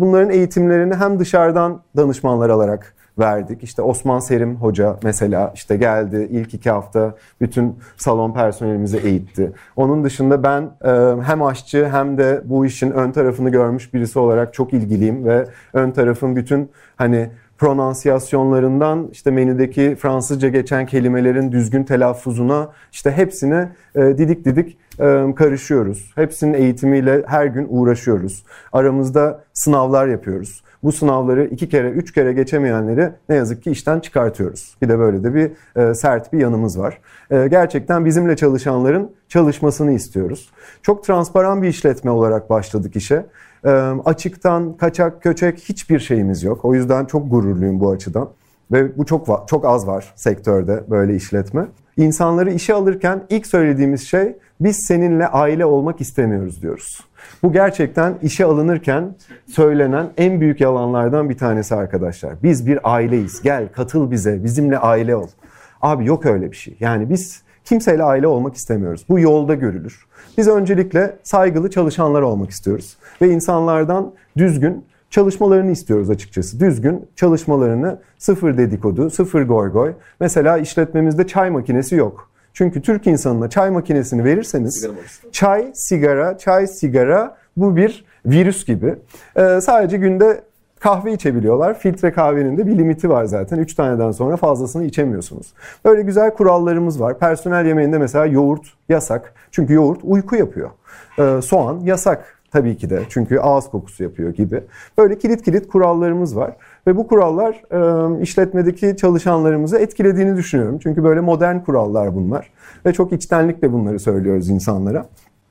B: Bunların eğitimlerini hem dışarıdan danışmanlar alarak verdik. İşte Osman Serim Hoca mesela işte geldi ilk iki hafta bütün salon personelimizi eğitti. Onun dışında ben e, hem aşçı hem de bu işin ön tarafını görmüş birisi olarak çok ilgiliyim ve ön tarafın bütün hani pronansiyasyonlarından işte menüdeki Fransızca geçen kelimelerin düzgün telaffuzuna işte hepsine e, didik didik e, karışıyoruz. Hepsinin eğitimiyle her gün uğraşıyoruz. Aramızda sınavlar yapıyoruz. Bu sınavları iki kere, üç kere geçemeyenleri ne yazık ki işten çıkartıyoruz. Bir de böyle de bir e, sert bir yanımız var. E, gerçekten bizimle çalışanların çalışmasını istiyoruz. Çok transparan bir işletme olarak başladık işe. E, açıktan, kaçak, köçek hiçbir şeyimiz yok. O yüzden çok gururluyum bu açıdan. Ve bu çok çok az var sektörde böyle işletme. İnsanları işe alırken ilk söylediğimiz şey biz seninle aile olmak istemiyoruz diyoruz. Bu gerçekten işe alınırken söylenen en büyük yalanlardan bir tanesi arkadaşlar. Biz bir aileyiz. Gel katıl bize. Bizimle aile ol. Abi yok öyle bir şey. Yani biz kimseyle aile olmak istemiyoruz. Bu yolda görülür. Biz öncelikle saygılı çalışanlar olmak istiyoruz. Ve insanlardan düzgün çalışmalarını istiyoruz açıkçası. Düzgün çalışmalarını sıfır dedikodu, sıfır goy goy. Mesela işletmemizde çay makinesi yok. Çünkü Türk insanına çay makinesini verirseniz çay, sigara, çay, sigara bu bir virüs gibi. Ee, sadece günde kahve içebiliyorlar. Filtre kahvenin de bir limiti var zaten. 3 taneden sonra fazlasını içemiyorsunuz. Böyle güzel kurallarımız var. Personel yemeğinde mesela yoğurt yasak. Çünkü yoğurt uyku yapıyor. Ee, soğan yasak tabii ki de. Çünkü ağız kokusu yapıyor gibi. Böyle kilit kilit kurallarımız var. Ve bu kurallar e, işletmedeki çalışanlarımızı etkilediğini düşünüyorum. Çünkü böyle modern kurallar bunlar. Ve çok içtenlikle bunları söylüyoruz insanlara.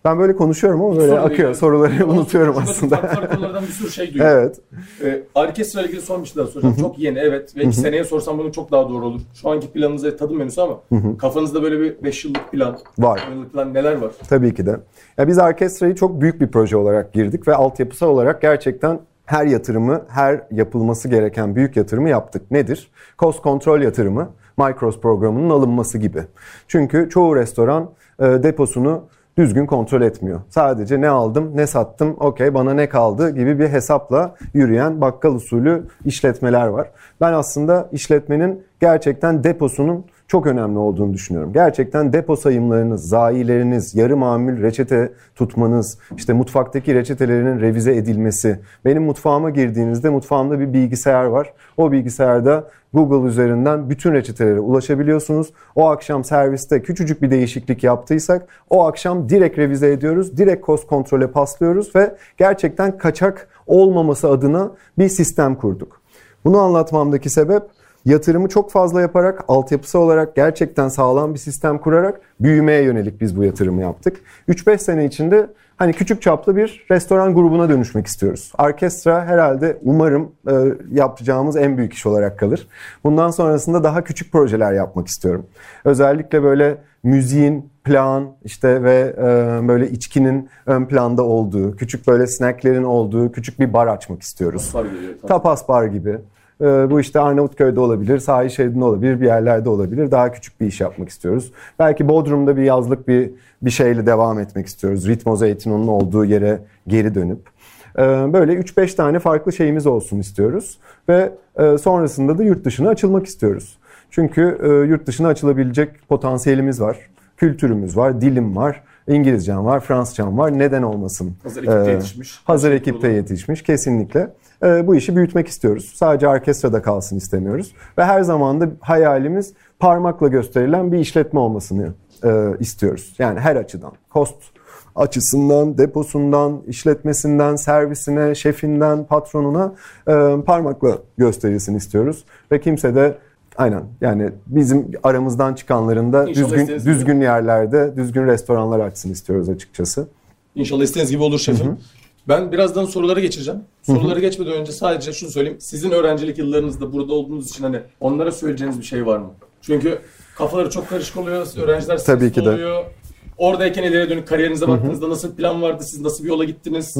B: Ben böyle konuşuyorum ama böyle Soru akıyor. Değil. Soruları unutuyorum aslında.
A: Farklı konulardan bir sürü şey duyuyorum.
B: Evet.
A: Ee, orkestra ile ilgili son bir şey daha soracağım. Çok yeni evet. Belki seneye sorsam bunu çok daha doğru olur. Şu anki planınızda tadım menüsü ama kafanızda böyle bir 5 yıllık plan,
B: var.
A: yıllık plan neler var?
B: Tabii ki de. Ya biz orkestrayı çok büyük bir proje olarak girdik ve altyapısal olarak gerçekten her yatırımı, her yapılması gereken büyük yatırımı yaptık. Nedir? Cost kontrol yatırımı, Micros programının alınması gibi. Çünkü çoğu restoran e, deposunu düzgün kontrol etmiyor. Sadece ne aldım, ne sattım, okey bana ne kaldı gibi bir hesapla yürüyen bakkal usulü işletmeler var. Ben aslında işletmenin gerçekten deposunun çok önemli olduğunu düşünüyorum. Gerçekten depo sayımlarınız, zayileriniz, yarı mamül reçete tutmanız, işte mutfaktaki reçetelerinin revize edilmesi. Benim mutfağıma girdiğinizde mutfağımda bir bilgisayar var. O bilgisayarda Google üzerinden bütün reçetelere ulaşabiliyorsunuz. O akşam serviste küçücük bir değişiklik yaptıysak o akşam direkt revize ediyoruz. Direkt kost kontrole paslıyoruz ve gerçekten kaçak olmaması adına bir sistem kurduk. Bunu anlatmamdaki sebep yatırımı çok fazla yaparak, altyapısı olarak gerçekten sağlam bir sistem kurarak büyümeye yönelik biz bu yatırımı yaptık. 3-5 sene içinde hani küçük çaplı bir restoran grubuna dönüşmek istiyoruz. Orkestra herhalde umarım e, yapacağımız en büyük iş olarak kalır. Bundan sonrasında daha küçük projeler yapmak istiyorum. Özellikle böyle müziğin plan işte ve e, böyle içkinin ön planda olduğu, küçük böyle snacklerin olduğu küçük bir bar açmak istiyoruz. Tapas bar gibi. Ee, bu işte Arnavutköy'de olabilir, sahil şeridinde olabilir, bir yerlerde olabilir. Daha küçük bir iş yapmak istiyoruz. Belki Bodrum'da bir yazlık bir bir şeyle devam etmek istiyoruz. Ritmo Zeytinon'un olduğu yere geri dönüp. Ee, böyle 3-5 tane farklı şeyimiz olsun istiyoruz. Ve e, sonrasında da yurt dışına açılmak istiyoruz. Çünkü e, yurt dışına açılabilecek potansiyelimiz var. Kültürümüz var, dilim var. İngilizcem var, Fransızcam var. Neden olmasın?
A: Hazır ekipte ee, yetişmiş.
B: Hazır ekipte yetişmiş kesinlikle. E, bu işi büyütmek istiyoruz. Sadece orkestrada kalsın istemiyoruz. Ve her zaman da hayalimiz parmakla gösterilen bir işletme olmasını e, istiyoruz. Yani her açıdan. Cost açısından, deposundan, işletmesinden, servisine, şefinden, patronuna e, parmakla gösterilsin istiyoruz. Ve kimse de aynen yani bizim aramızdan çıkanların da
A: İnşallah
B: düzgün,
A: gibi.
B: düzgün yerlerde, düzgün restoranlar açsın istiyoruz açıkçası.
A: İnşallah istediğiniz gibi olur şefim. Ben birazdan sorulara geçeceğim. Sorulara geçmeden önce sadece şunu söyleyeyim. Sizin öğrencilik yıllarınızda burada olduğunuz için hani onlara söyleyeceğiniz bir şey var mı? Çünkü kafaları çok karışık oluyor. Öğrenciler
B: Tabii ki de.
A: oluyor. Oradayken ileriye dönük kariyerinize baktığınızda nasıl plan vardı? Siz nasıl bir yola gittiniz?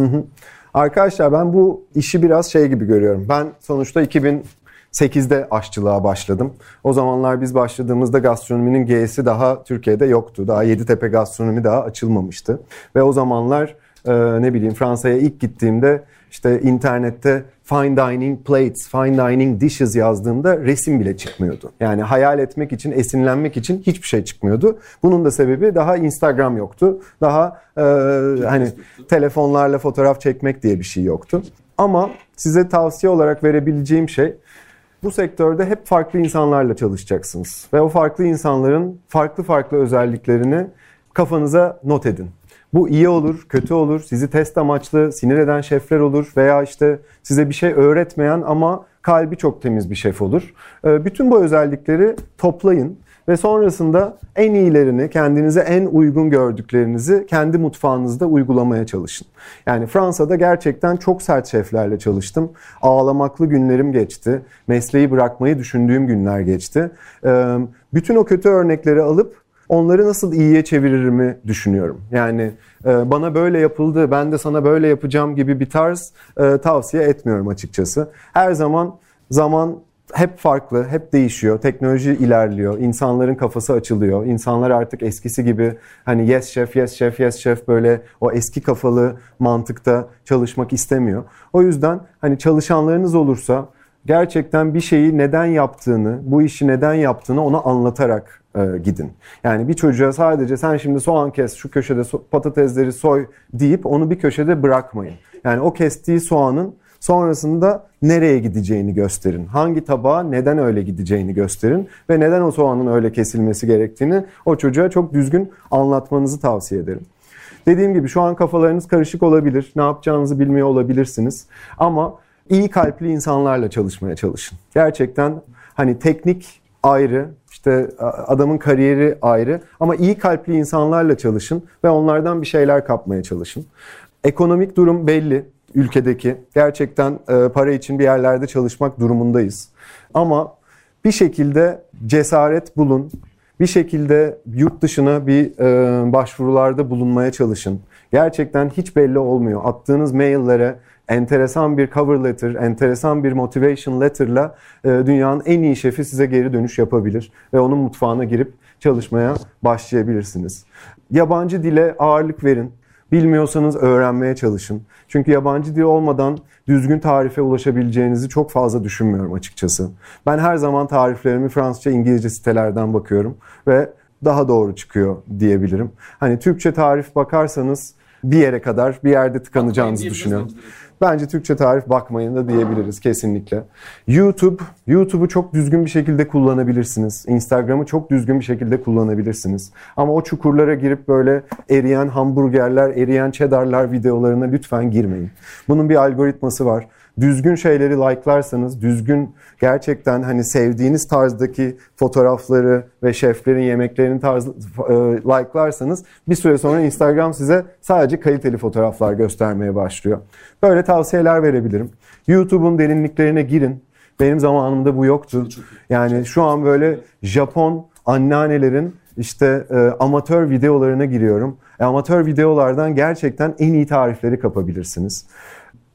B: Arkadaşlar ben bu işi biraz şey gibi görüyorum. Ben sonuçta 2008'de aşçılığa başladım. O zamanlar biz başladığımızda gastronominin G'si daha Türkiye'de yoktu. Daha Yeditepe gastronomi daha açılmamıştı. Ve o zamanlar e, ne bileyim Fransa'ya ilk gittiğimde işte internette fine dining plates, fine dining dishes yazdığımda resim bile çıkmıyordu. Yani hayal etmek için, esinlenmek için hiçbir şey çıkmıyordu. Bunun da sebebi daha Instagram yoktu. Daha e, hani telefonlarla fotoğraf çekmek diye bir şey yoktu. Ama size tavsiye olarak verebileceğim şey bu sektörde hep farklı insanlarla çalışacaksınız. Ve o farklı insanların farklı farklı özelliklerini kafanıza not edin. Bu iyi olur, kötü olur, sizi test amaçlı sinir eden şefler olur veya işte size bir şey öğretmeyen ama kalbi çok temiz bir şef olur. Ee, Bütün bu özellikleri toplayın ve sonrasında en iyilerini, kendinize en uygun gördüklerinizi kendi mutfağınızda uygulamaya çalışın. Yani Fransa'da gerçekten çok sert şeflerle çalıştım. Ağlamaklı günlerim geçti. Mesleği bırakmayı düşündüğüm günler geçti. Ee, Bütün o kötü örnekleri alıp onları nasıl iyiye çeviririmi düşünüyorum. Yani e, bana böyle yapıldı, ben de sana böyle yapacağım gibi bir tarz e, tavsiye etmiyorum açıkçası. Her zaman zaman hep farklı, hep değişiyor. Teknoloji ilerliyor, insanların kafası açılıyor. İnsanlar artık eskisi gibi hani yes chef, yes chef, yes chef böyle o eski kafalı mantıkta çalışmak istemiyor. O yüzden hani çalışanlarınız olursa gerçekten bir şeyi neden yaptığını, bu işi neden yaptığını ona anlatarak e, gidin. Yani bir çocuğa sadece sen şimdi soğan kes, şu köşede patatesleri soy deyip onu bir köşede bırakmayın. Yani o kestiği soğanın sonrasında nereye gideceğini gösterin. Hangi tabağa neden öyle gideceğini gösterin ve neden o soğanın öyle kesilmesi gerektiğini o çocuğa çok düzgün anlatmanızı tavsiye ederim. Dediğim gibi şu an kafalarınız karışık olabilir. Ne yapacağınızı bilmiyor olabilirsiniz. Ama iyi kalpli insanlarla çalışmaya çalışın. Gerçekten hani teknik ayrı, işte adamın kariyeri ayrı ama iyi kalpli insanlarla çalışın ve onlardan bir şeyler kapmaya çalışın. Ekonomik durum belli ülkedeki. Gerçekten e, para için bir yerlerde çalışmak durumundayız. Ama bir şekilde cesaret bulun. Bir şekilde yurt dışına bir e, başvurularda bulunmaya çalışın. Gerçekten hiç belli olmuyor. Attığınız maillere enteresan bir cover letter, enteresan bir motivation letter'la e, dünyanın en iyi şefi size geri dönüş yapabilir ve onun mutfağına girip çalışmaya başlayabilirsiniz. Yabancı dile ağırlık verin. Bilmiyorsanız öğrenmeye çalışın. Çünkü yabancı dil olmadan düzgün tarife ulaşabileceğinizi çok fazla düşünmüyorum açıkçası. Ben her zaman tariflerimi Fransızca, İngilizce sitelerden bakıyorum ve daha doğru çıkıyor diyebilirim. Hani Türkçe tarif bakarsanız bir yere kadar bir yerde tıkanacağınızı düşünüyorum.
A: Bence
B: Türkçe tarif bakmayın da diyebiliriz kesinlikle. YouTube, YouTube'u çok düzgün bir şekilde kullanabilirsiniz. Instagram'ı çok düzgün bir şekilde kullanabilirsiniz. Ama o çukurlara girip böyle eriyen hamburgerler, eriyen cheddarlar videolarına lütfen girmeyin. Bunun bir algoritması var. Düzgün şeyleri like'larsanız, düzgün gerçekten hani sevdiğiniz tarzdaki fotoğrafları ve şeflerin yemeklerini tarz, e, like'larsanız bir süre sonra Instagram size sadece kaliteli fotoğraflar göstermeye başlıyor. Böyle tavsiyeler verebilirim. YouTube'un derinliklerine girin. Benim zamanımda bu yoktu. Yani şu an böyle Japon anneannelerin işte e, amatör videolarına giriyorum. E, amatör videolardan gerçekten en iyi tarifleri kapabilirsiniz.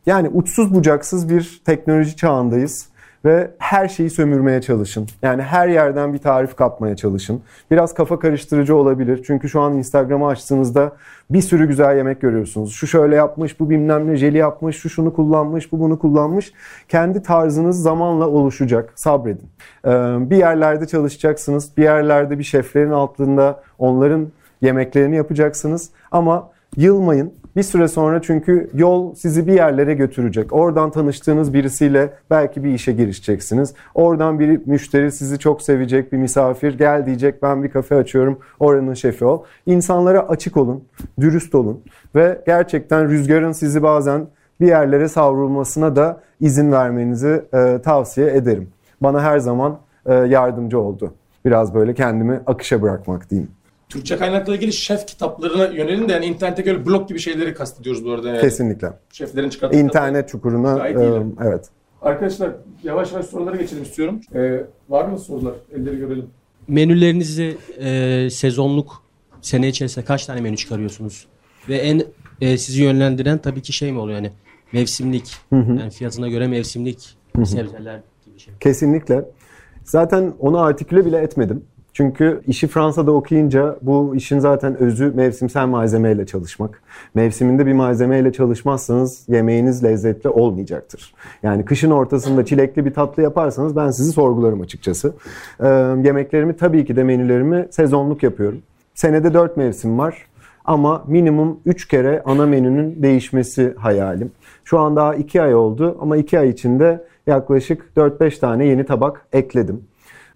B: Yani uçsuz bucaksız bir teknoloji çağındayız ve her şeyi sömürmeye çalışın. Yani her yerden bir tarif kapmaya çalışın. Biraz kafa karıştırıcı olabilir. Çünkü şu an Instagram'ı açtığınızda bir sürü güzel yemek görüyorsunuz. Şu şöyle yapmış, bu bilmem ne jeli yapmış, şu şunu kullanmış, bu bunu kullanmış. Kendi tarzınız zamanla oluşacak. Sabredin. Ee, bir yerlerde çalışacaksınız. Bir yerlerde bir şeflerin altında onların yemeklerini yapacaksınız. Ama yılmayın. Bir süre sonra çünkü yol sizi bir yerlere götürecek. Oradan tanıştığınız birisiyle belki bir işe girişeceksiniz. Oradan bir müşteri sizi çok sevecek bir misafir gel diyecek ben bir kafe açıyorum oranın şefi ol. İnsanlara açık olun, dürüst olun ve gerçekten rüzgarın sizi bazen bir yerlere savrulmasına da izin vermenizi e, tavsiye ederim. Bana her zaman e, yardımcı oldu. Biraz böyle kendimi akışa bırakmak diyeyim.
A: Türkçe kaynakla ilgili şef kitaplarına yönelin de yani internette göre blog gibi şeyleri kastediyoruz bu arada. Yani.
B: Kesinlikle.
A: Şeflerin çıkarttığı
B: İnternet çukuruna
A: Gayet
B: e, evet.
A: Arkadaşlar yavaş yavaş sorulara geçelim istiyorum. Ee, var mı sorular? Elleri görelim.
C: Menülerinizi e, sezonluk sene içerisinde kaç tane menü çıkarıyorsunuz? Ve en e, sizi yönlendiren tabii ki şey mi oluyor yani mevsimlik yani fiyatına göre mevsimlik sebzeler gibi şey.
B: Kesinlikle. Zaten onu artiküle bile etmedim. Çünkü işi Fransa'da okuyunca bu işin zaten özü mevsimsel malzemeyle çalışmak. Mevsiminde bir malzemeyle çalışmazsanız yemeğiniz lezzetli olmayacaktır. Yani kışın ortasında çilekli bir tatlı yaparsanız ben sizi sorgularım açıkçası. Ee, yemeklerimi tabii ki de menülerimi sezonluk yapıyorum. Senede 4 mevsim var ama minimum 3 kere ana menünün değişmesi hayalim. Şu an daha 2 ay oldu ama 2 ay içinde yaklaşık 4-5 tane yeni tabak ekledim.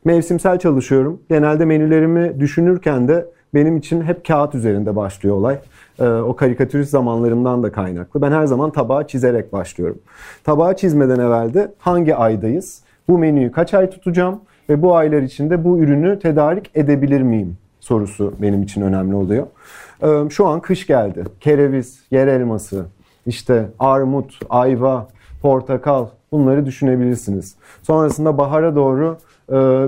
B: Mevsimsel çalışıyorum. Genelde menülerimi düşünürken de benim için hep kağıt üzerinde başlıyor olay. Ee, o karikatürist zamanlarımdan da kaynaklı. Ben her zaman tabağı çizerek başlıyorum. Tabağı çizmeden evvel de hangi aydayız? Bu menüyü kaç ay tutacağım? Ve bu aylar içinde bu ürünü tedarik edebilir miyim? Sorusu benim için önemli oluyor. Ee, şu an kış geldi. Kereviz, yer elması, işte armut, ayva, portakal bunları düşünebilirsiniz. Sonrasında bahara doğru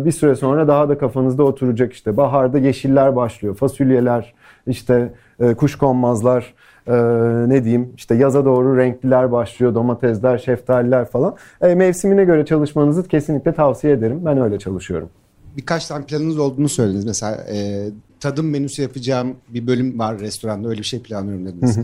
B: bir süre sonra daha da kafanızda oturacak işte. Baharda yeşiller başlıyor. Fasulyeler, işte e, kuşkonmazlar, e, ne diyeyim işte yaza doğru renkliler başlıyor. Domatesler, şeftaliler falan. E, mevsimine göre çalışmanızı kesinlikle tavsiye ederim. Ben öyle çalışıyorum.
D: Birkaç tane planınız olduğunu söylediniz. Mesela e, tadım menüsü yapacağım bir bölüm var restoranda öyle bir şey planlıyorum dediniz.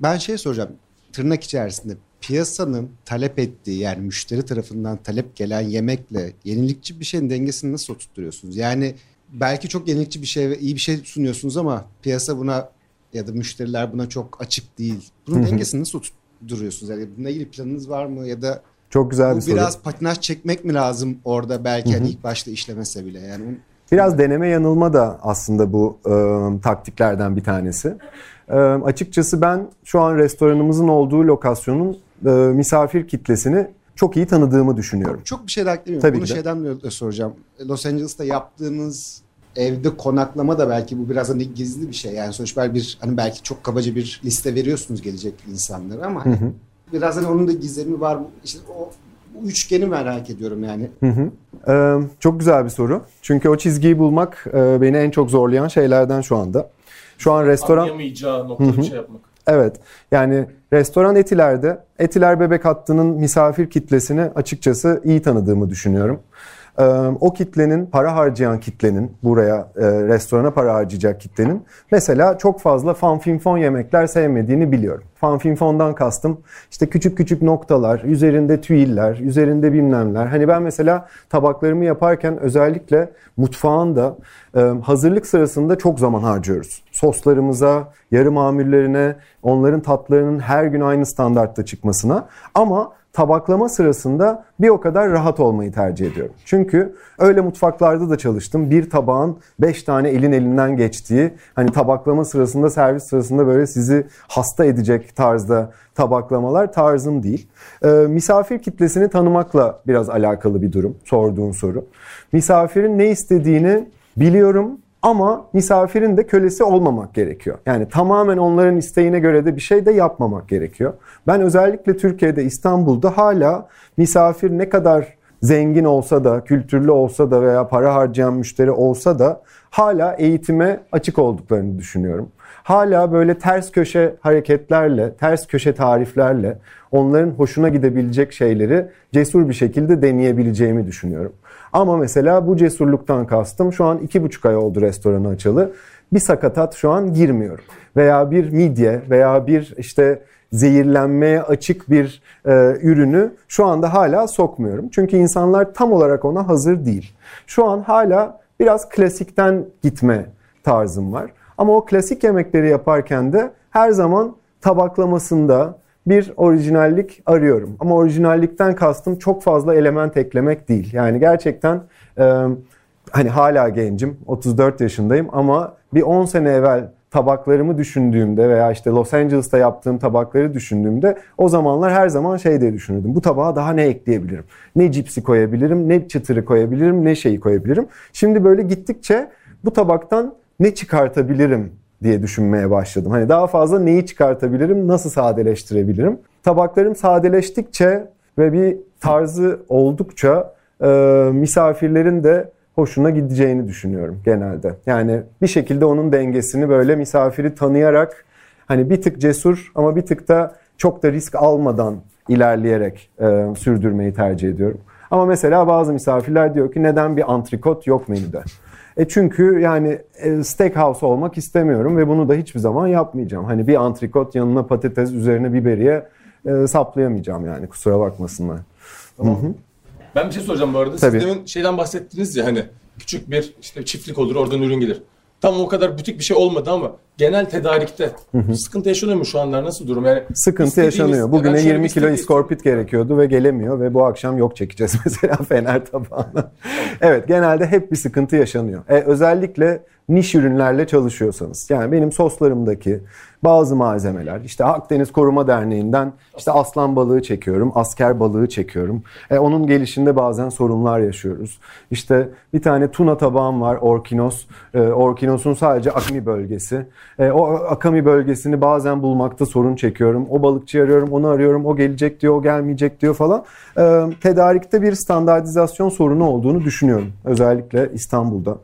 D: Ben şey soracağım. Tırnak içerisinde piyasanın talep ettiği yani müşteri tarafından talep gelen yemekle yenilikçi bir şeyin dengesini nasıl oturtturuyorsunuz? Yani belki çok yenilikçi bir şey ve iyi bir şey sunuyorsunuz ama piyasa buna ya da müşteriler buna çok açık değil. Bunun dengesini nasıl oturtturuyorsunuz? Yani bununla ilgili planınız var mı ya da
B: Çok güzel bir
D: bu
B: soru.
D: biraz patinaj çekmek mi lazım orada belki hani ilk başta işlemese bile yani
B: Biraz deneme yanılma da aslında bu e, taktiklerden bir tanesi. E, açıkçası ben şu an restoranımızın olduğu lokasyonun e, misafir kitlesini çok iyi tanıdığımı düşünüyorum.
D: Çok bir şey daha ekleyeyim.
B: Tabii
D: Bunu
B: de.
D: şeyden de soracağım. Los Angeles'ta yaptığınız evde konaklama da belki bu biraz hani gizli bir şey. Yani sonuçta bir hani belki çok kabaca bir liste veriyorsunuz gelecek insanlara ama hani biraz hani onun da gizemi var. İşte o bu üçgeni merak ediyorum yani.
B: Ee, çok güzel bir soru. Çünkü o çizgiyi bulmak e, beni en çok zorlayan şeylerden şu anda. Şu an restoran
A: Anlayamayacağı noktada şey yapmak.
B: Evet. Yani restoran Etiler'de Etiler Bebek Hattı'nın misafir kitlesini açıkçası iyi tanıdığımı düşünüyorum. O kitlenin, para harcayan kitlenin, buraya restorana para harcayacak kitlenin mesela çok fazla fanfinfon yemekler sevmediğini biliyorum. Fanfinfondan kastım işte küçük küçük noktalar, üzerinde tüyiller, üzerinde bilmemler. Hani ben mesela tabaklarımı yaparken özellikle mutfağın da e, hazırlık sırasında çok zaman harcıyoruz. Soslarımıza, yarı mamullerine, onların tatlarının her gün aynı standartta çıkmasına. Ama tabaklama sırasında bir o kadar rahat olmayı tercih ediyorum. Çünkü öyle mutfaklarda da çalıştım. Bir tabağın beş tane elin elinden geçtiği, hani tabaklama sırasında, servis sırasında böyle sizi hasta edecek tarzda tabaklamalar tarzım değil. Ee, misafir kitlesini tanımakla biraz alakalı bir durum, sorduğun soru. Misafirin ne istediğini biliyorum ama misafirin de kölesi olmamak gerekiyor. Yani tamamen onların isteğine göre de bir şey de yapmamak gerekiyor. Ben özellikle Türkiye'de, İstanbul'da hala misafir ne kadar zengin olsa da, kültürlü olsa da veya para harcayan müşteri olsa da hala eğitime açık olduklarını düşünüyorum. Hala böyle ters köşe hareketlerle, ters köşe tariflerle onların hoşuna gidebilecek şeyleri cesur bir şekilde deneyebileceğimi düşünüyorum. Ama mesela bu cesurluktan kastım şu an iki buçuk ay oldu restoranı açalı. Bir sakatat şu an girmiyorum. Veya bir midye veya bir işte zehirlenmeye açık bir e, ürünü şu anda hala sokmuyorum. Çünkü insanlar tam olarak ona hazır değil. Şu an hala biraz klasikten gitme tarzım var. Ama o klasik yemekleri yaparken de her zaman tabaklamasında bir orijinallik arıyorum. Ama orijinallikten kastım çok fazla element eklemek değil. Yani gerçekten e, hani hala gencim, 34 yaşındayım ama bir 10 sene evvel tabaklarımı düşündüğümde veya işte Los Angeles'ta yaptığım tabakları düşündüğümde o zamanlar her zaman şey diye düşünürdüm. Bu tabağa daha ne ekleyebilirim? Ne cipsi koyabilirim, ne çıtırı koyabilirim, ne şeyi koyabilirim? Şimdi böyle gittikçe bu tabaktan ne çıkartabilirim diye düşünmeye başladım. Hani daha fazla neyi çıkartabilirim, nasıl sadeleştirebilirim? Tabaklarım sadeleştikçe ve bir tarzı oldukça e, misafirlerin de hoşuna gideceğini düşünüyorum genelde. Yani bir şekilde onun dengesini böyle misafiri tanıyarak hani bir tık cesur ama bir tık da çok da risk almadan ilerleyerek e, sürdürmeyi tercih ediyorum. Ama mesela bazı misafirler diyor ki neden bir antrikot yok menüde? E çünkü yani e, steakhouse olmak istemiyorum ve bunu da hiçbir zaman yapmayacağım. Hani bir antrikot yanına patates üzerine biberiye e, saplayamayacağım yani kusura bakmasınlar.
A: Tamam. Hı-hı. Ben bir şey soracağım bu arada.
B: Tabii.
A: Siz demin şeyden bahsettiniz ya hani küçük bir işte çiftlik olur oradan ürün gelir. Tam o kadar butik bir şey olmadı ama genel tedarikte sıkıntı yaşanıyor mu şu anlar nasıl durum? Yani
B: Sıkıntı yaşanıyor.
A: Ya
B: Bugüne
A: ben şöyle
B: 20
A: bir
B: kilo iskorpit gerekiyordu ve gelemiyor ve bu akşam yok çekeceğiz mesela Fener tabağına. evet genelde hep bir sıkıntı yaşanıyor. E, özellikle niş ürünlerle çalışıyorsanız. Yani benim soslarımdaki bazı malzemeler işte Akdeniz Koruma Derneği'nden işte aslan balığı çekiyorum, asker balığı çekiyorum. E, onun gelişinde bazen sorunlar yaşıyoruz. İşte bir tane tuna tabağım var Orkinos. E, Orkinos'un sadece Akami bölgesi. E, o Akami bölgesini bazen bulmakta sorun çekiyorum. O balıkçı arıyorum, onu arıyorum. O gelecek diyor, o gelmeyecek diyor falan. E, tedarikte bir standartizasyon sorunu olduğunu düşünüyorum. Özellikle İstanbul'da.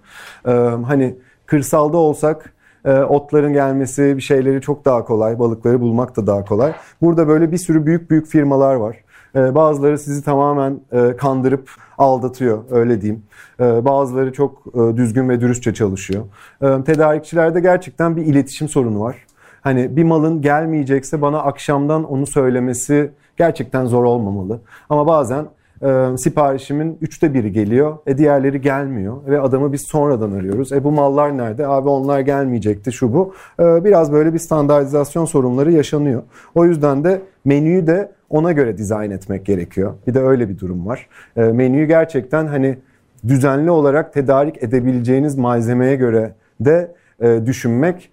B: E, hani kırsalda olsak e, otların gelmesi bir şeyleri çok daha kolay. Balıkları bulmak da daha kolay. Burada böyle bir sürü büyük büyük firmalar var. E, bazıları sizi tamamen e, kandırıp aldatıyor öyle diyeyim. E, bazıları çok e, düzgün ve dürüstçe çalışıyor. Tedarikçilerde gerçekten bir iletişim sorunu var. Hani bir malın gelmeyecekse bana akşamdan onu söylemesi gerçekten zor olmamalı. Ama bazen e, siparişimin üçte biri geliyor. E diğerleri gelmiyor ve adamı biz sonradan arıyoruz. E bu mallar nerede? Abi onlar gelmeyecekti şu bu. E, biraz böyle bir standartizasyon sorunları yaşanıyor. O yüzden de menüyü de ona göre dizayn etmek gerekiyor. Bir de öyle bir durum var. E, menüyü gerçekten hani düzenli olarak tedarik edebileceğiniz malzemeye göre de e, düşünmek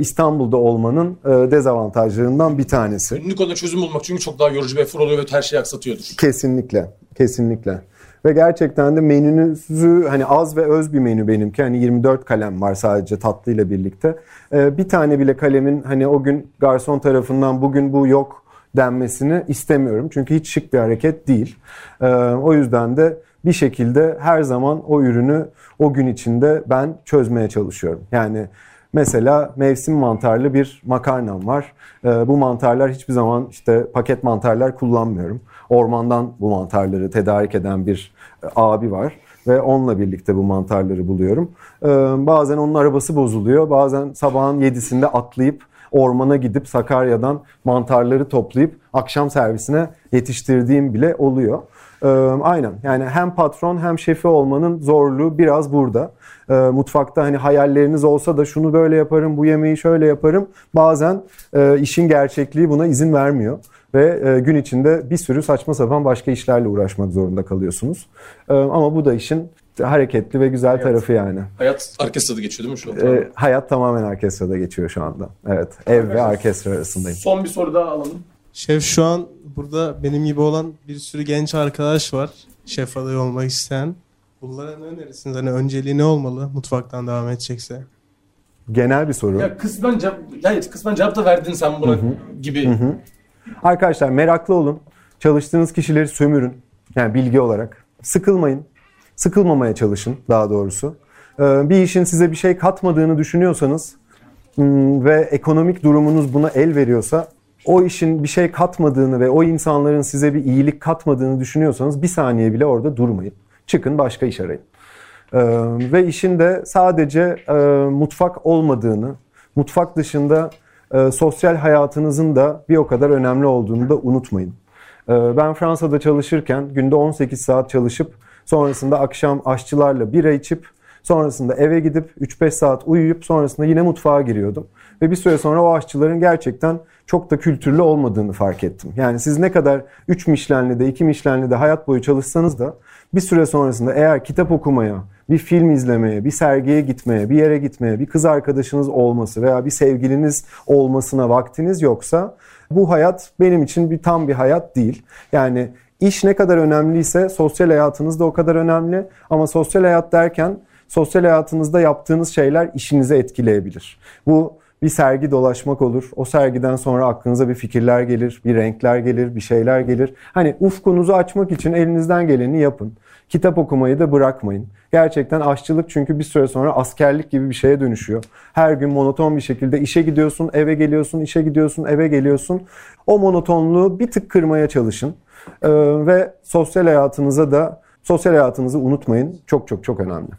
B: İstanbul'da olmanın e, dezavantajlarından bir tanesi.
A: Günlük olarak çözüm bulmak çünkü çok daha yorucu bir efor oluyor ve her şeyi aksatıyordur.
B: Kesinlikle, kesinlikle. Ve gerçekten de menünüzü hani az ve öz bir menü benimki. Hani 24 kalem var sadece tatlıyla birlikte. Ee, bir tane bile kalemin hani o gün garson tarafından bugün bu yok denmesini istemiyorum. Çünkü hiç şık bir hareket değil. O yüzden de bir şekilde her zaman o ürünü o gün içinde ben çözmeye çalışıyorum. Yani Mesela mevsim mantarlı bir makarnam var. Ee, bu mantarlar hiçbir zaman işte paket mantarlar kullanmıyorum. Ormandan bu mantarları tedarik eden bir e, abi var ve onunla birlikte bu mantarları buluyorum. Ee, bazen onun arabası bozuluyor. Bazen sabahın yedisinde atlayıp ormana gidip Sakarya'dan mantarları toplayıp akşam servisine yetiştirdiğim bile oluyor. Ee, aynen yani hem patron hem şefi olmanın zorluğu biraz burada. Ee, mutfakta hani hayalleriniz olsa da şunu böyle yaparım, bu yemeği şöyle yaparım. Bazen e, işin gerçekliği buna izin vermiyor. Ve e, gün içinde bir sürü saçma sapan başka işlerle uğraşmak zorunda kalıyorsunuz. Ee, ama bu da işin hareketli ve güzel tarafı yani.
A: Hayat orkestrada geçiyor değil mi şu an?
B: Ee, hayat tamamen orkestrada geçiyor şu anda. Evet, ev ve orkestra arasındayım.
A: Son bir soru daha alalım.
E: Şef şu an burada benim gibi olan bir sürü genç arkadaş var. Şef adayı olmak isteyen. Bunlara ne önerirsiniz? Hani önceliği ne olmalı mutfaktan devam edecekse?
B: Genel bir soru.
A: Ya kısmen cevap, hayır, kısmen cevap da verdin sen buna gibi.
B: Arkadaşlar meraklı olun. Çalıştığınız kişileri sömürün. Yani bilgi olarak. Sıkılmayın. Sıkılmamaya çalışın daha doğrusu. Ee, Bir işin size bir şey katmadığını düşünüyorsanız hmm, ve ekonomik durumunuz buna el veriyorsa o işin bir şey katmadığını ve o insanların size bir iyilik katmadığını düşünüyorsanız bir saniye bile orada durmayın. Çıkın başka iş arayın. Ee, ve işin de sadece e, mutfak olmadığını, mutfak dışında e, sosyal hayatınızın da bir o kadar önemli olduğunu da unutmayın. Ee, ben Fransa'da çalışırken günde 18 saat çalışıp sonrasında akşam aşçılarla bira içip sonrasında eve gidip 3-5 saat uyuyup sonrasında yine mutfağa giriyordum. Ve bir süre sonra o aşçıların gerçekten çok da kültürlü olmadığını fark ettim. Yani siz ne kadar 3 Michelin'li 2 Michelin'li hayat boyu çalışsanız da bir süre sonrasında eğer kitap okumaya, bir film izlemeye, bir sergiye gitmeye, bir yere gitmeye, bir kız arkadaşınız olması veya bir sevgiliniz olmasına vaktiniz yoksa bu hayat benim için bir tam bir hayat değil. Yani iş ne kadar önemliyse sosyal hayatınız da o kadar önemli ama sosyal hayat derken sosyal hayatınızda yaptığınız şeyler işinizi etkileyebilir. Bu bir sergi dolaşmak olur. O sergiden sonra aklınıza bir fikirler gelir, bir renkler gelir, bir şeyler gelir. Hani ufkunuzu açmak için elinizden geleni yapın. Kitap okumayı da bırakmayın. Gerçekten aşçılık çünkü bir süre sonra askerlik gibi bir şeye dönüşüyor. Her gün monoton bir şekilde işe gidiyorsun, eve geliyorsun, işe gidiyorsun, eve geliyorsun. O monotonluğu bir tık kırmaya çalışın. Ee, ve sosyal hayatınıza da sosyal hayatınızı unutmayın. Çok çok çok önemli.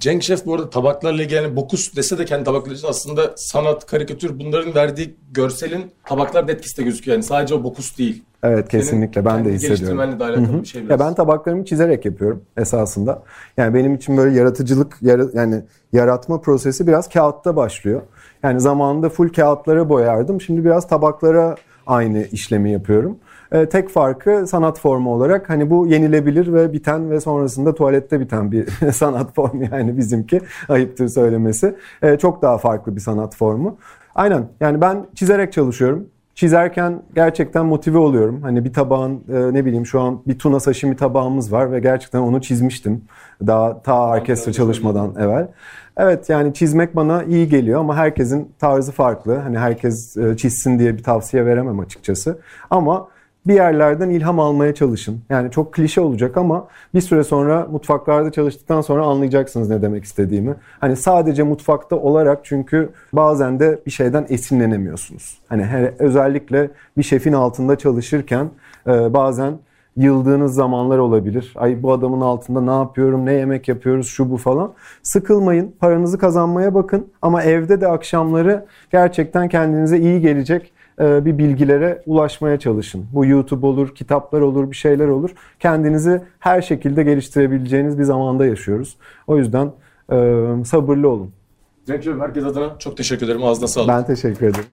A: Cenk Şef bu arada tabaklarla ilgili yani bokus dese de kendi tabakları aslında sanat, karikatür bunların verdiği görselin tabaklarda etkisi de gözüküyor. Yani sadece o bokus değil.
B: Evet kesinlikle ben de hissediyorum.
A: geliştirmenle de alakalı bir şey biraz.
B: Ya ben tabaklarımı çizerek yapıyorum esasında. Yani benim için böyle yaratıcılık yara- yani yaratma prosesi biraz kağıtta başlıyor. Yani zamanında full kağıtlara boyardım. Şimdi biraz tabaklara aynı işlemi yapıyorum. Ee, tek farkı sanat formu olarak hani bu yenilebilir ve biten ve sonrasında tuvalette biten bir sanat formu yani bizimki ayıptır söylemesi. Ee, çok daha farklı bir sanat formu. Aynen yani ben çizerek çalışıyorum. Çizerken gerçekten motive oluyorum. Hani bir tabağın e, ne bileyim şu an bir tuna sashimi tabağımız var ve gerçekten onu çizmiştim. Daha ta orkestra çalışmadan evvel. Evet yani çizmek bana iyi geliyor ama herkesin tarzı farklı. Hani herkes e, çizsin diye bir tavsiye veremem açıkçası. Ama bir yerlerden ilham almaya çalışın. Yani çok klişe olacak ama bir süre sonra mutfaklarda çalıştıktan sonra anlayacaksınız ne demek istediğimi. Hani sadece mutfakta olarak çünkü bazen de bir şeyden esinlenemiyorsunuz. Hani her, özellikle bir şefin altında çalışırken e, bazen yıldığınız zamanlar olabilir. Ay bu adamın altında ne yapıyorum, ne yemek yapıyoruz, şu bu falan. Sıkılmayın, paranızı kazanmaya bakın ama evde de akşamları gerçekten kendinize iyi gelecek bir bilgilere ulaşmaya çalışın. Bu YouTube olur, kitaplar olur, bir şeyler olur. Kendinizi her şekilde geliştirebileceğiniz bir zamanda yaşıyoruz. O yüzden e, sabırlı olun.
A: Cenk herkes adına çok teşekkür ederim. Ağzına sağlık.
B: Ben teşekkür ederim.